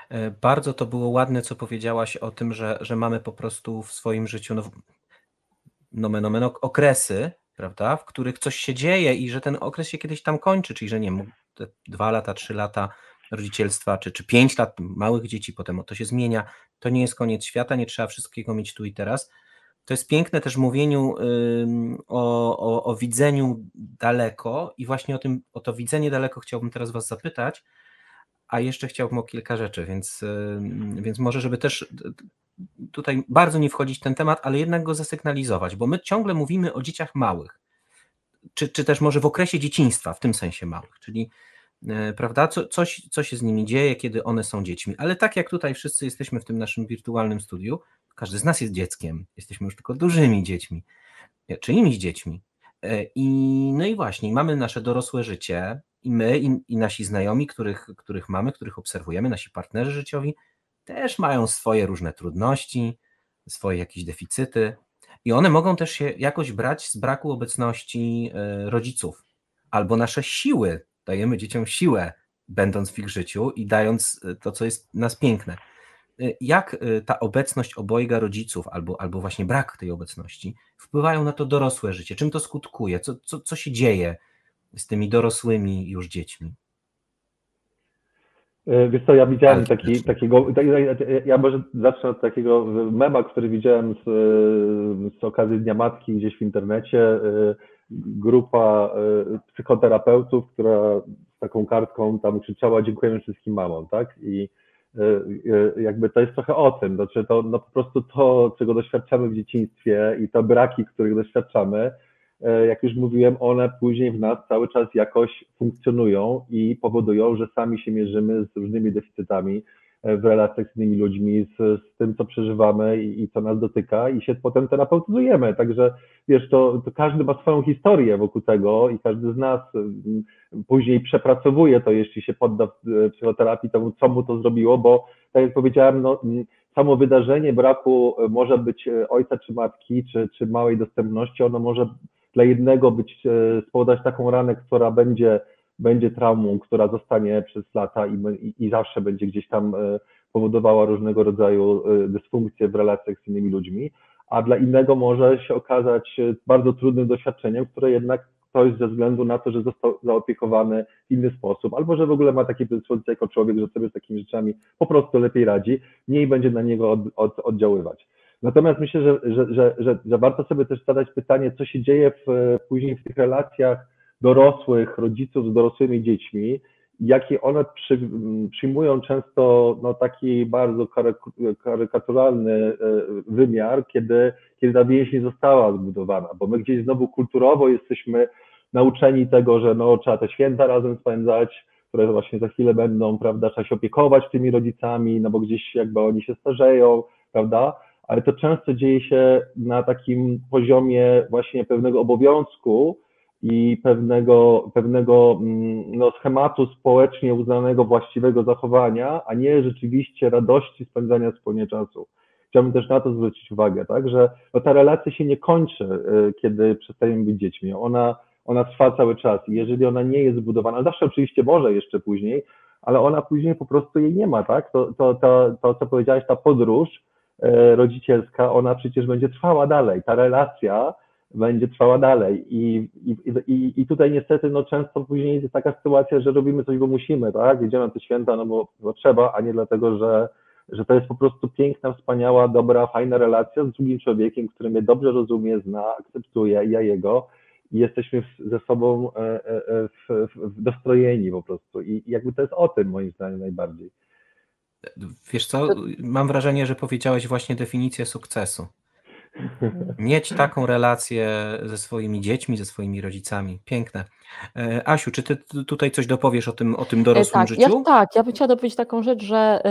E, bardzo to było ładne, co powiedziałaś o tym, że, że mamy po prostu w swoim życiu no, nomen, nomen, okresy, prawda, w których coś się dzieje i że ten okres się kiedyś tam kończy, czyli że nie te dwa lata, trzy lata rodzicielstwa, czy, czy pięć lat małych dzieci, potem to się zmienia, to nie jest koniec świata, nie trzeba wszystkiego mieć tu i teraz, to jest piękne też mówieniu o, o, o, widzeniu daleko i właśnie o, tym, o to widzenie daleko chciałbym teraz Was zapytać, a jeszcze chciałbym o kilka rzeczy, więc, więc może, żeby też tutaj bardzo nie wchodzić w ten temat, ale jednak go zasygnalizować, bo my ciągle mówimy o dzieciach małych, czy, czy też może w okresie dzieciństwa, w tym sensie małych, czyli e, prawda, co, coś, co się z nimi dzieje, kiedy one są dziećmi, ale tak jak tutaj wszyscy jesteśmy w tym naszym wirtualnym studiu, każdy z nas jest dzieckiem, jesteśmy już tylko dużymi dziećmi, e, czyimiś dziećmi. E, I, no i właśnie, mamy nasze dorosłe życie, i my, i, i nasi znajomi, których, których mamy, których obserwujemy, nasi partnerzy życiowi, też mają swoje różne trudności, swoje jakieś deficyty, i one mogą też się jakoś brać z braku obecności e, rodziców, albo nasze siły. Dajemy dzieciom siłę, będąc w ich życiu i dając to, co jest nas piękne. Y, jak ta obecność obojga rodziców albo, albo właśnie brak tej obecności wpływają na to dorosłe życie? Czym to skutkuje? Co, co, co się dzieje z tymi dorosłymi już dziećmi? Y, wiesz co, ja widziałem taki, takiego, ja może zacznę od takiego mema, który widziałem z, z okazji Dnia Matki gdzieś w internecie. Grupa psychoterapeutów, która z taką kartką tam krzyczała dziękujemy wszystkim mamom, tak? I E, e, jakby to jest trochę o tym, znaczy to no po prostu to, czego doświadczamy w dzieciństwie i te braki, których doświadczamy, e, jak już mówiłem, one później w nas cały czas jakoś funkcjonują i powodują, że sami się mierzymy z różnymi deficytami. w relacjach z innymi ludźmi, z, z tym, co przeżywamy i, i, co nas dotyka i się potem terapeutyzujemy. Także wiesz, to, to każdy ma swoją historię wokół tego i każdy z nas później przepracowuje to, jeśli się podda psychoterapii temu, co mu to zrobiło, bo tak jak powiedziałem, no, samo wydarzenie braku może być ojca czy matki, czy, czy małej dostępności, ono może dla jednego być, e, spowodować taką ranę, która będzie, będzie traumą, która zostanie przez lata i, i, zawsze będzie gdzieś tam e, powodowała różnego rodzaju e, dysfunkcje w relacjach z innymi ludźmi, a dla innego może się okazać bardzo trudnym doświadczeniem, które jednak ktoś ze względu na to, że został zaopiekowany w inny sposób, albo że w ogóle ma takie predyspozycje jako człowiek, że sobie z takimi rzeczami po prostu lepiej radzi, mniej będzie na niego od, od, oddziaływać. Natomiast myślę, że, że, że, że, że warto sobie też zadać pytanie, co się dzieje w, później w tych relacjach dorosłych, rodziców z dorosłymi dziećmi, jakie one przy, przyjmują często no, taki bardzo karykaturalny e, wymiar, kiedy, kiedy ta więź nie została zbudowana, bo my gdzieś znowu kulturowo jesteśmy nauczeni tego, że no, trzeba te święta razem spędzać, które właśnie za chwilę będą, prawda, trzeba się opiekować tymi rodzicami, no bo gdzieś jakby oni się starzeją, prawda, ale to często dzieje się na takim poziomie właśnie pewnego obowiązku i pewnego, pewnego mm, no, schematu społecznie uznanego właściwego zachowania, a nie rzeczywiście radości spędzania wspólnie czasu. Chciałbym też na to zwrócić uwagę, tak, że no, ta relacja się nie kończy, y, kiedy przestajemy być dziećmi. Ona, ona trwa cały czas i jeżeli ona nie jest zbudowana, zawsze oczywiście może jeszcze później, ale ona później po prostu jej nie ma, tak? To, to, to, to co powiedziałeś, ta podróż, rodzicielska, ona przecież będzie trwała dalej, ta relacja będzie trwała dalej. I, i, i, i tutaj niestety no często później jest taka sytuacja, że robimy coś, bo musimy, tak, idziemy na te święta, no bo, bo trzeba, a nie dlatego, że, że to jest po prostu piękna, wspaniała, dobra, fajna relacja z drugim człowiekiem, który mnie dobrze rozumie, zna, akceptuje, ja jego. I jesteśmy ze sobą e, e, w, w, dostrojeni po prostu. I jakby to jest o tym moim zdaniem najbardziej. Wiesz co, mam wrażenie, że powiedziałeś właśnie definicję sukcesu. Mieć taką relację ze swoimi dziećmi, ze swoimi rodzicami. Piękne. E, Asiu, czy ty tutaj coś dopowiesz o tym, o tym dorosłym tak, życiu? Ja, tak, ja bym chciała dopowiedzieć taką rzecz, że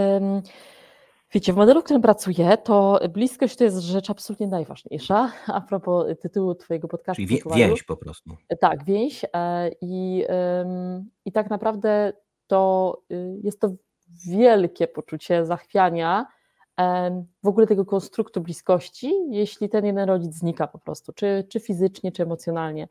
wiecie, w modelu, w którym pracuję, to bliskość to jest rzecz absolutnie najważniejsza. A propos tytułu twojego podcastu. Czyli więź po prostu. Tak, więź. E, I, i tak naprawdę to y, jest to wielkie poczucie zachwiania w ogóle tego konstruktu bliskości, jeśli ten jeden rodzic znika po prostu, czy, czy fizycznie, czy emocjonalnie.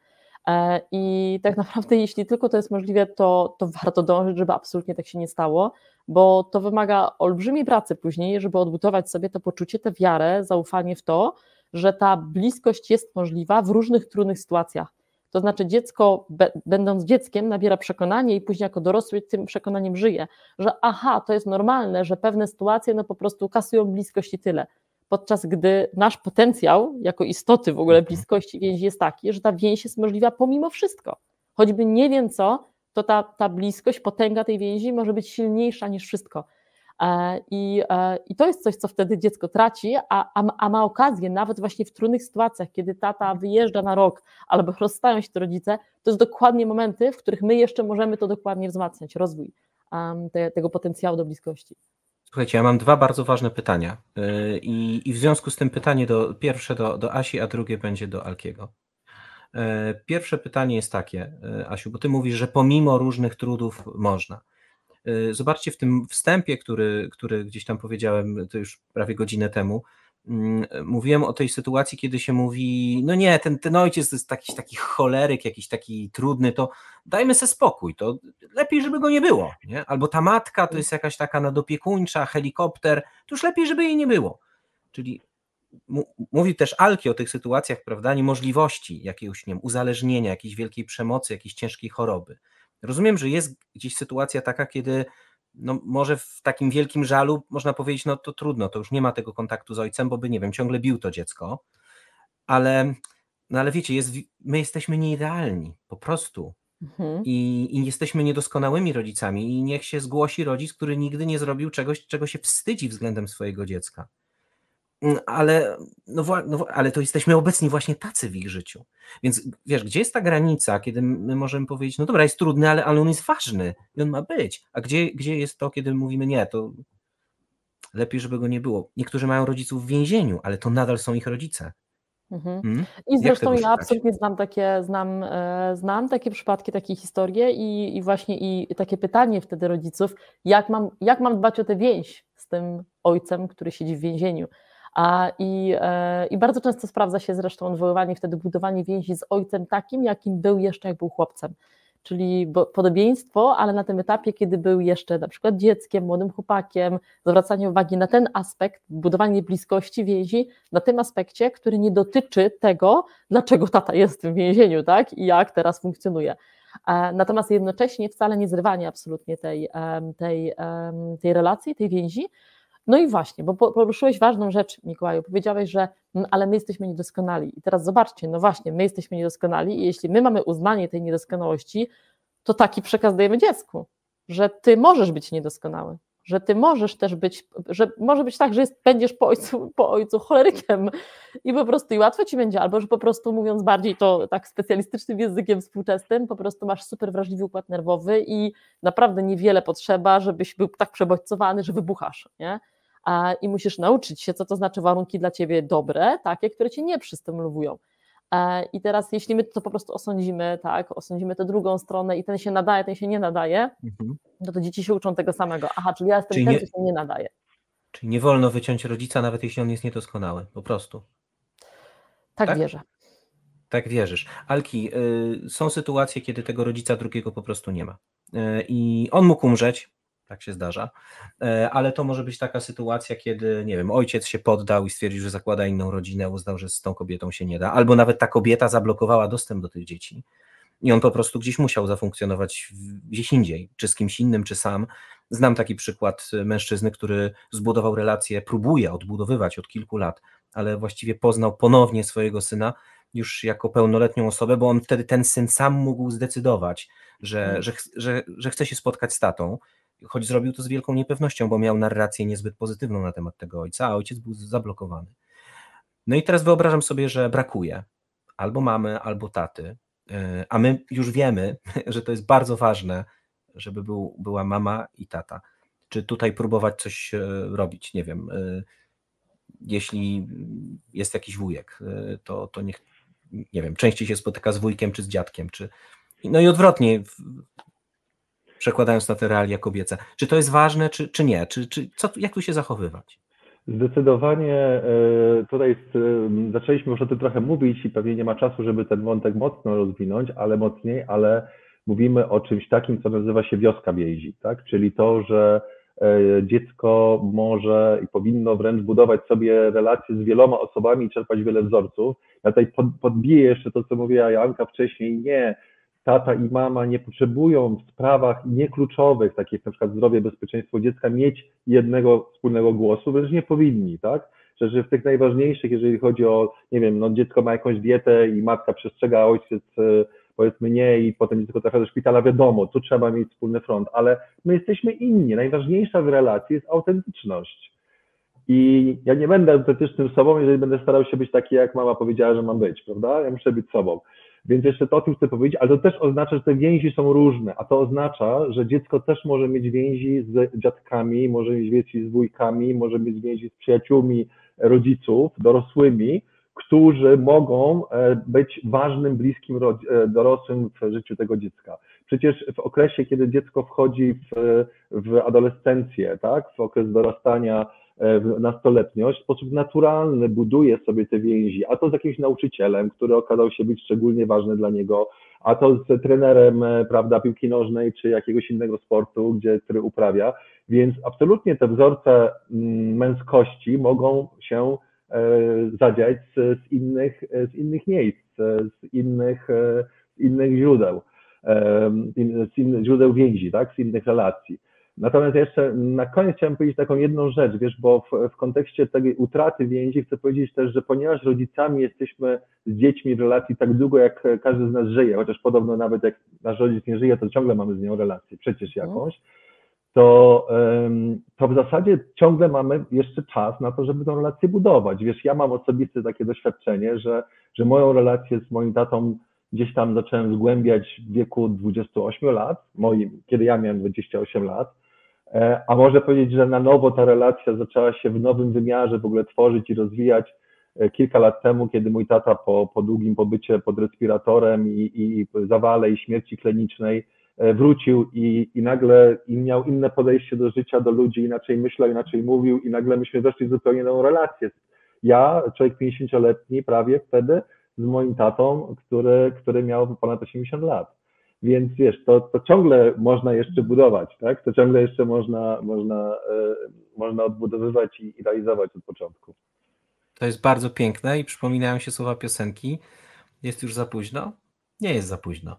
E, I tak naprawdę, jeśli tylko to jest możliwe, to, to warto dążyć, żeby absolutnie tak się nie stało, bo to wymaga olbrzymiej pracy później, żeby odbudować sobie to poczucie, tę wiarę, zaufanie w to, że ta bliskość jest możliwa w różnych trudnych sytuacjach. To znaczy, dziecko, będąc dzieckiem, nabiera przekonanie i później jako dorosły tym przekonaniem żyje, że aha, to jest normalne, że pewne sytuacje no po prostu kasują bliskość i tyle. Podczas gdy nasz potencjał, jako istoty w ogóle mhm. bliskości więzi jest taki, że ta więź jest możliwa pomimo wszystko. Choćby nie wiem co, to ta, ta bliskość, potęga tej więzi może być silniejsza niż wszystko. E, I, e, I to jest coś, co wtedy dziecko traci, a, a, a, ma okazję, nawet właśnie w trudnych sytuacjach, kiedy tata wyjeżdża na rok albo rozstają się te rodzice, to jest dokładnie momenty, w których my jeszcze możemy to dokładnie wzmacniać, rozwój um, te, tego potencjału do bliskości. Słuchajcie, ja mam dwa bardzo ważne pytania. Y, I, i w związku z tym pytanie do, pierwsze do, do Asi, a drugie będzie do Alkiego. Pierwsze pytanie jest takie, Asiu, bo ty mówisz, że pomimo różnych trudów można. Y, zobaczcie w tym wstępie, który, który gdzieś tam powiedziałem, to już prawie godzinę temu, mm, mówiłem o tej sytuacji, kiedy się mówi, no nie, ten, ten ojciec to jest jakiś taki choleryk, jakiś taki trudny, to dajmy sobie spokój, to lepiej, żeby go nie było, nie? albo ta matka to jest jakaś taka nadopiekuńcza, helikopter, to już lepiej, żeby jej nie było. Czyli mówi też Alki o tych sytuacjach, prawda, niemożliwości jakiegoś, nie wiem, uzależnienia, jakiejś wielkiej przemocy, jakiejś ciężkiej choroby. Rozumiem, że jest gdzieś sytuacja taka, kiedy no może w takim wielkim żalu można powiedzieć, no to trudno, to już nie ma tego kontaktu z ojcem, bo by, nie wiem, ciągle bił to dziecko, ale, no ale wiecie, jest, my jesteśmy nieidealni, po prostu. Mhm. I, I jesteśmy niedoskonałymi rodzicami i niech się zgłosi rodzic, który nigdy nie zrobił czegoś, czego się wstydzi względem swojego dziecka. Mm, ale, no, no, ale to jesteśmy obecni właśnie tacy w ich życiu. Więc wiesz, gdzie jest ta granica, kiedy my możemy powiedzieć, no dobra, jest trudny, ale, ale on jest ważny i on ma być. A gdzie, gdzie jest to, kiedy mówimy, nie, to lepiej, żeby go nie było. Niektórzy mają rodziców w więzieniu, ale to nadal są ich rodzice. Mhm. Hmm? I zresztą ja absolutnie znam takie, znam, e, znam takie przypadki, takie historie i, i właśnie i takie pytanie wtedy rodziców, jak mam, jak mam dbać o tę więź z tym ojcem, który siedzi w więzieniu. I, e, I bardzo często sprawdza się zresztą odwoływanie wtedy budowanie więzi z ojcem takim, jakim był jeszcze, jak był chłopcem czyli podobieństwo, ale na tym etapie, kiedy był jeszcze na przykład dzieckiem, młodym chłopakiem, zwracanie uwagi na ten aspekt, budowanie bliskości więzi, na tym aspekcie, który nie dotyczy tego, dlaczego tata jest w więzieniu, tak, i jak teraz funkcjonuje. E, natomiast jednocześnie wcale nie zrywanie absolutnie tej, tej, tej relacji, tej więzi, no i właśnie, bo poruszyłeś ważną rzecz, Mikołaju. Powiedziałeś, że no, ale my jesteśmy niedoskonali. I teraz zobaczcie, no właśnie, my jesteśmy niedoskonali i jeśli my mamy uznanie tej niedoskonałości, to taki przekaz dajemy dziecku, że ty możesz być niedoskonały, że ty możesz też być, że może być tak, że jest, będziesz po ojcu, po ojcu cholerykiem i po prostu i łatwo ci będzie, albo że po prostu mówiąc bardziej to tak specjalistycznym językiem współczesnym, po prostu masz super wrażliwy układ nerwowy i naprawdę niewiele potrzeba, żebyś był tak przebodźcowany, że wybuchasz, nie? I musisz nauczyć się, co to znaczy warunki dla ciebie dobre, takie, które cię nie przystymulują. I teraz, jeśli my to po prostu osądzimy, tak, osądzimy tę drugą stronę i ten się nadaje, ten się nie nadaje, mhm. no to dzieci się uczą tego samego. Aha, czyli ja jestem czyli ten, nie, się nie nadaje. Czyli nie wolno wyciąć rodzica, nawet jeśli on jest niedoskonały, po prostu. Tak, tak? wierzę. Tak wierzysz. Alki, y, są sytuacje, kiedy tego rodzica drugiego po prostu nie ma. Y, I on mógł umrzeć, tak się zdarza, e, ale to może być taka sytuacja, kiedy, nie wiem, ojciec się poddał i stwierdził, że zakłada inną rodzinę, uznał, że z tą kobietą się nie da, albo nawet ta kobieta zablokowała dostęp do tych dzieci i on po prostu gdzieś musiał zafunkcjonować gdzieś indziej, czy z kimś innym, czy sam. Znam taki przykład mężczyzny, który zbudował relację, próbuje odbudowywać od kilku lat, ale właściwie poznał ponownie swojego syna już jako pełnoletnią osobę, bo on wtedy ten syn sam mógł zdecydować, że, hmm. że, że, że chce się spotkać z tatą choć zrobił to z wielką niepewnością, bo miał narrację niezbyt pozytywną na temat tego ojca, a ojciec był zablokowany. No i teraz wyobrażam sobie, że brakuje albo mamy, albo taty, e, a my już wiemy, że to jest bardzo ważne, żeby był, była mama i tata. Czy tutaj próbować coś e, robić? Nie wiem. E, jeśli jest jakiś wujek, to, to niech, nie wiem, częściej się spotyka z wujkiem czy z dziadkiem, czy no i odwrotnie, przekładając na te realia kobiece. Czy to jest ważne, czy, czy nie? Czy, czy, co, jak tu się zachowywać? Zdecydowanie e, tutaj zaczęliśmy już o tym trochę mówić i pewnie nie ma czasu, żeby ten wątek mocno rozwinąć, ale mocniej, ale mówimy o czymś takim, co nazywa się wioska więzi, tak? Czyli to, że e, dziecko może i powinno wręcz budować sobie relacje z wieloma osobami i czerpać wiele wzorców. Ja tutaj podbiję jeszcze to, co mówiła Janka wcześniej. Nie, tata i mama nie potrzebują w sprawach niekluczowych, takich jak na przykład zdrowie, bezpieczeństwo dziecka, mieć jednego wspólnego głosu, wręcz nie powinni, tak? Że, że w tych najważniejszych, jeżeli chodzi o, nie wiem, no dziecko ma jakąś dietę i matka przestrzega, ojciec e, powiedzmy nie i potem dziecko trafia do szpitala, wiadomo, tu trzeba mieć wspólny front, ale my jesteśmy inni. Najważniejsza w relacji jest autentyczność. I ja nie będę autentycznym sobą, jeżeli będę starał się być taki, jak mama powiedziała, że mam być, prawda? Ja muszę być sobą. Więc jeszcze to o tym chcę powiedzieć, ale to też oznacza, że te więzi są różne, a to oznacza, że dziecko też może mieć więzi z dziadkami, może mieć więzi z wujkami, może mieć więzi z przyjaciółmi rodziców, dorosłymi, którzy mogą e, być ważnym, bliskim e, dorosłym w życiu tego dziecka. Przecież w okresie, kiedy dziecko wchodzi w, w adolescencję, tak, w okres dorastania, nastoletniość, w sposób naturalny buduje sobie te więzi, a to z jakimś nauczycielem, który okazał się być szczególnie ważny dla niego, a to z trenerem, e, prawda, piłki nożnej czy jakiegoś innego sportu, gdzie, który uprawia. Więc absolutnie te wzorce mm, męskości mogą się e, zadziać z, z, innych, z innych miejsc, z innych, z innych źródeł, z innych źródeł więzi, tak, z innych relacji. Natomiast jeszcze na koniec chciałem powiedzieć taką jedną rzecz, wiesz, bo w, w kontekście tej utraty więzi chcę powiedzieć też, że ponieważ rodzicami jesteśmy z dziećmi w relacji tak długo, jak każdy z nas żyje, chociaż podobno nawet jak nasz rodzic nie żyje, to ciągle mamy z nią relację, przecież mhm. jakąś, to, to w zasadzie ciągle mamy jeszcze czas na to, żeby tę relację budować. Wiesz, ja mam osobiste takie doświadczenie, że, że moją relację z moim tatą gdzieś tam zacząłem zgłębiać w wieku 28 lat, moim, kiedy ja miałem 28 lat, a można powiedzieć, że na nowo ta relacja zaczęła się w nowym wymiarze w ogóle tworzyć i rozwijać e, kilka lat temu, kiedy mój tata po, po długim pobycie pod respiratorem i, i zawale i śmierci klinicznej e, wrócił i, i nagle i miał inne podejście do życia, do ludzi, inaczej myślał, inaczej mówił i nagle myśmy weszli w zupełnie nową relację. Ja, człowiek 50-letni prawie wtedy, z moim tatą, który, który miał ponad 80 lat. Więc wiesz, to, to ciągle można jeszcze budować, tak? To ciągle jeszcze można, można, e, można odbudowywać i, i realizować od początku. To jest bardzo piękne i przypominają się słowa piosenki. Jest już za późno? Nie jest za późno.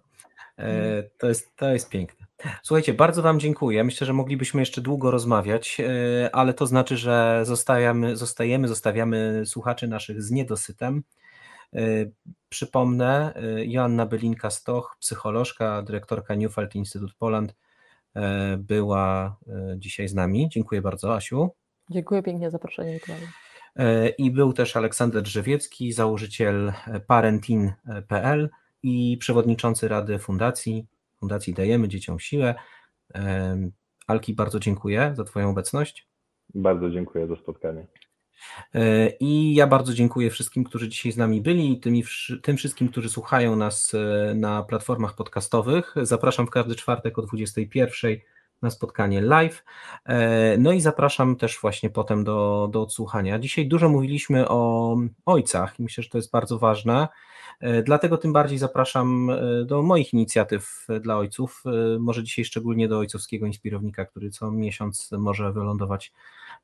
E, to, jest, to jest piękne. Słuchajcie, bardzo Wam dziękuję. Myślę, że moglibyśmy jeszcze długo rozmawiać, e, ale to znaczy, że zostajemy, zostajemy zostawiamy słuchaczy naszych z niedosytem. Y, przypomnę, y, Joanna Belinka-Stoch, psycholożka, dyrektorka Newfeld Institute Poland, y, była dzisiaj z nami. Dziękuję bardzo, Asiu. Dziękuję pięknie za zaproszenie. I był też Aleksander Drzewiecki, założyciel parentin.pl i przewodniczący Rady Fundacji, Fundacji Dajemy Dzieciom Siłę. Alki, bardzo dziękuję za Twoją obecność. Bardzo dziękuję za spotkanie. E, I ja bardzo dziękuję wszystkim, którzy dzisiaj z nami byli i tymi, tym wszystkim, którzy słuchają nas e, na platformach podcastowych. Zapraszam w każdy czwartek o 21 na spotkanie live. E, no i zapraszam też właśnie potem do, do odsłuchania. Dzisiaj dużo mówiliśmy o ojcach i myślę, że to jest bardzo ważne. Dlatego tym bardziej zapraszam do moich inicjatyw dla ojców, może dzisiaj szczególnie do ojcowskiego inspirownika, który co miesiąc może wylądować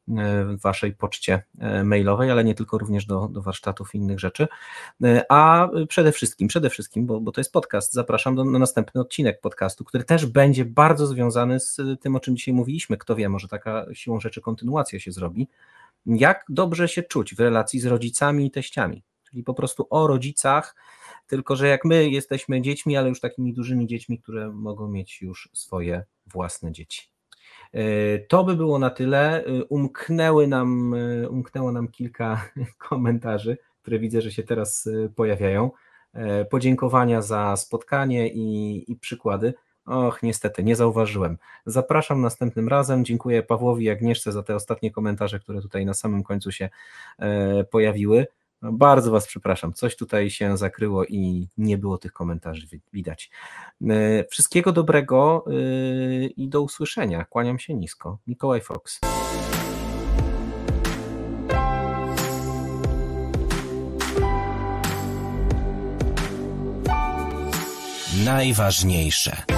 w waszej poczcie e, mailowej, ale nie tylko, również do, do warsztatów i innych rzeczy. E, a przede wszystkim, przede wszystkim, bo, bo to jest podcast, zapraszam do, na następny odcinek podcastu, który też będzie bardzo związany z tym, o czym dzisiaj mówiliśmy. Kto wie, może taka siłą rzeczy kontynuacja się zrobi. Jak dobrze się czuć w relacji z rodzicami i teściami, czyli po prostu o rodzicach, tylko że jak my jesteśmy dziećmi, ale już takimi dużymi dziećmi, które mogą mieć już swoje własne dzieci. E, to by było na tyle. E, umknęły nam, e, umknęło nam kilka komentarzy, które widzę, że się teraz pojawiają. Podziękowania za spotkanie i, i przykłady. Och, niestety, nie zauważyłem. Zapraszam następnym razem. Dziękuję Pawłowi i Agnieszce za te ostatnie komentarze, które tutaj na samym końcu się pojawiły. No, bardzo Was przepraszam, coś tutaj się zakryło i nie było tych komentarzy widać. E, wszystkiego dobrego e, i do usłyszenia. Kłaniam się nisko. Mikołaj Fox. Najważniejsze.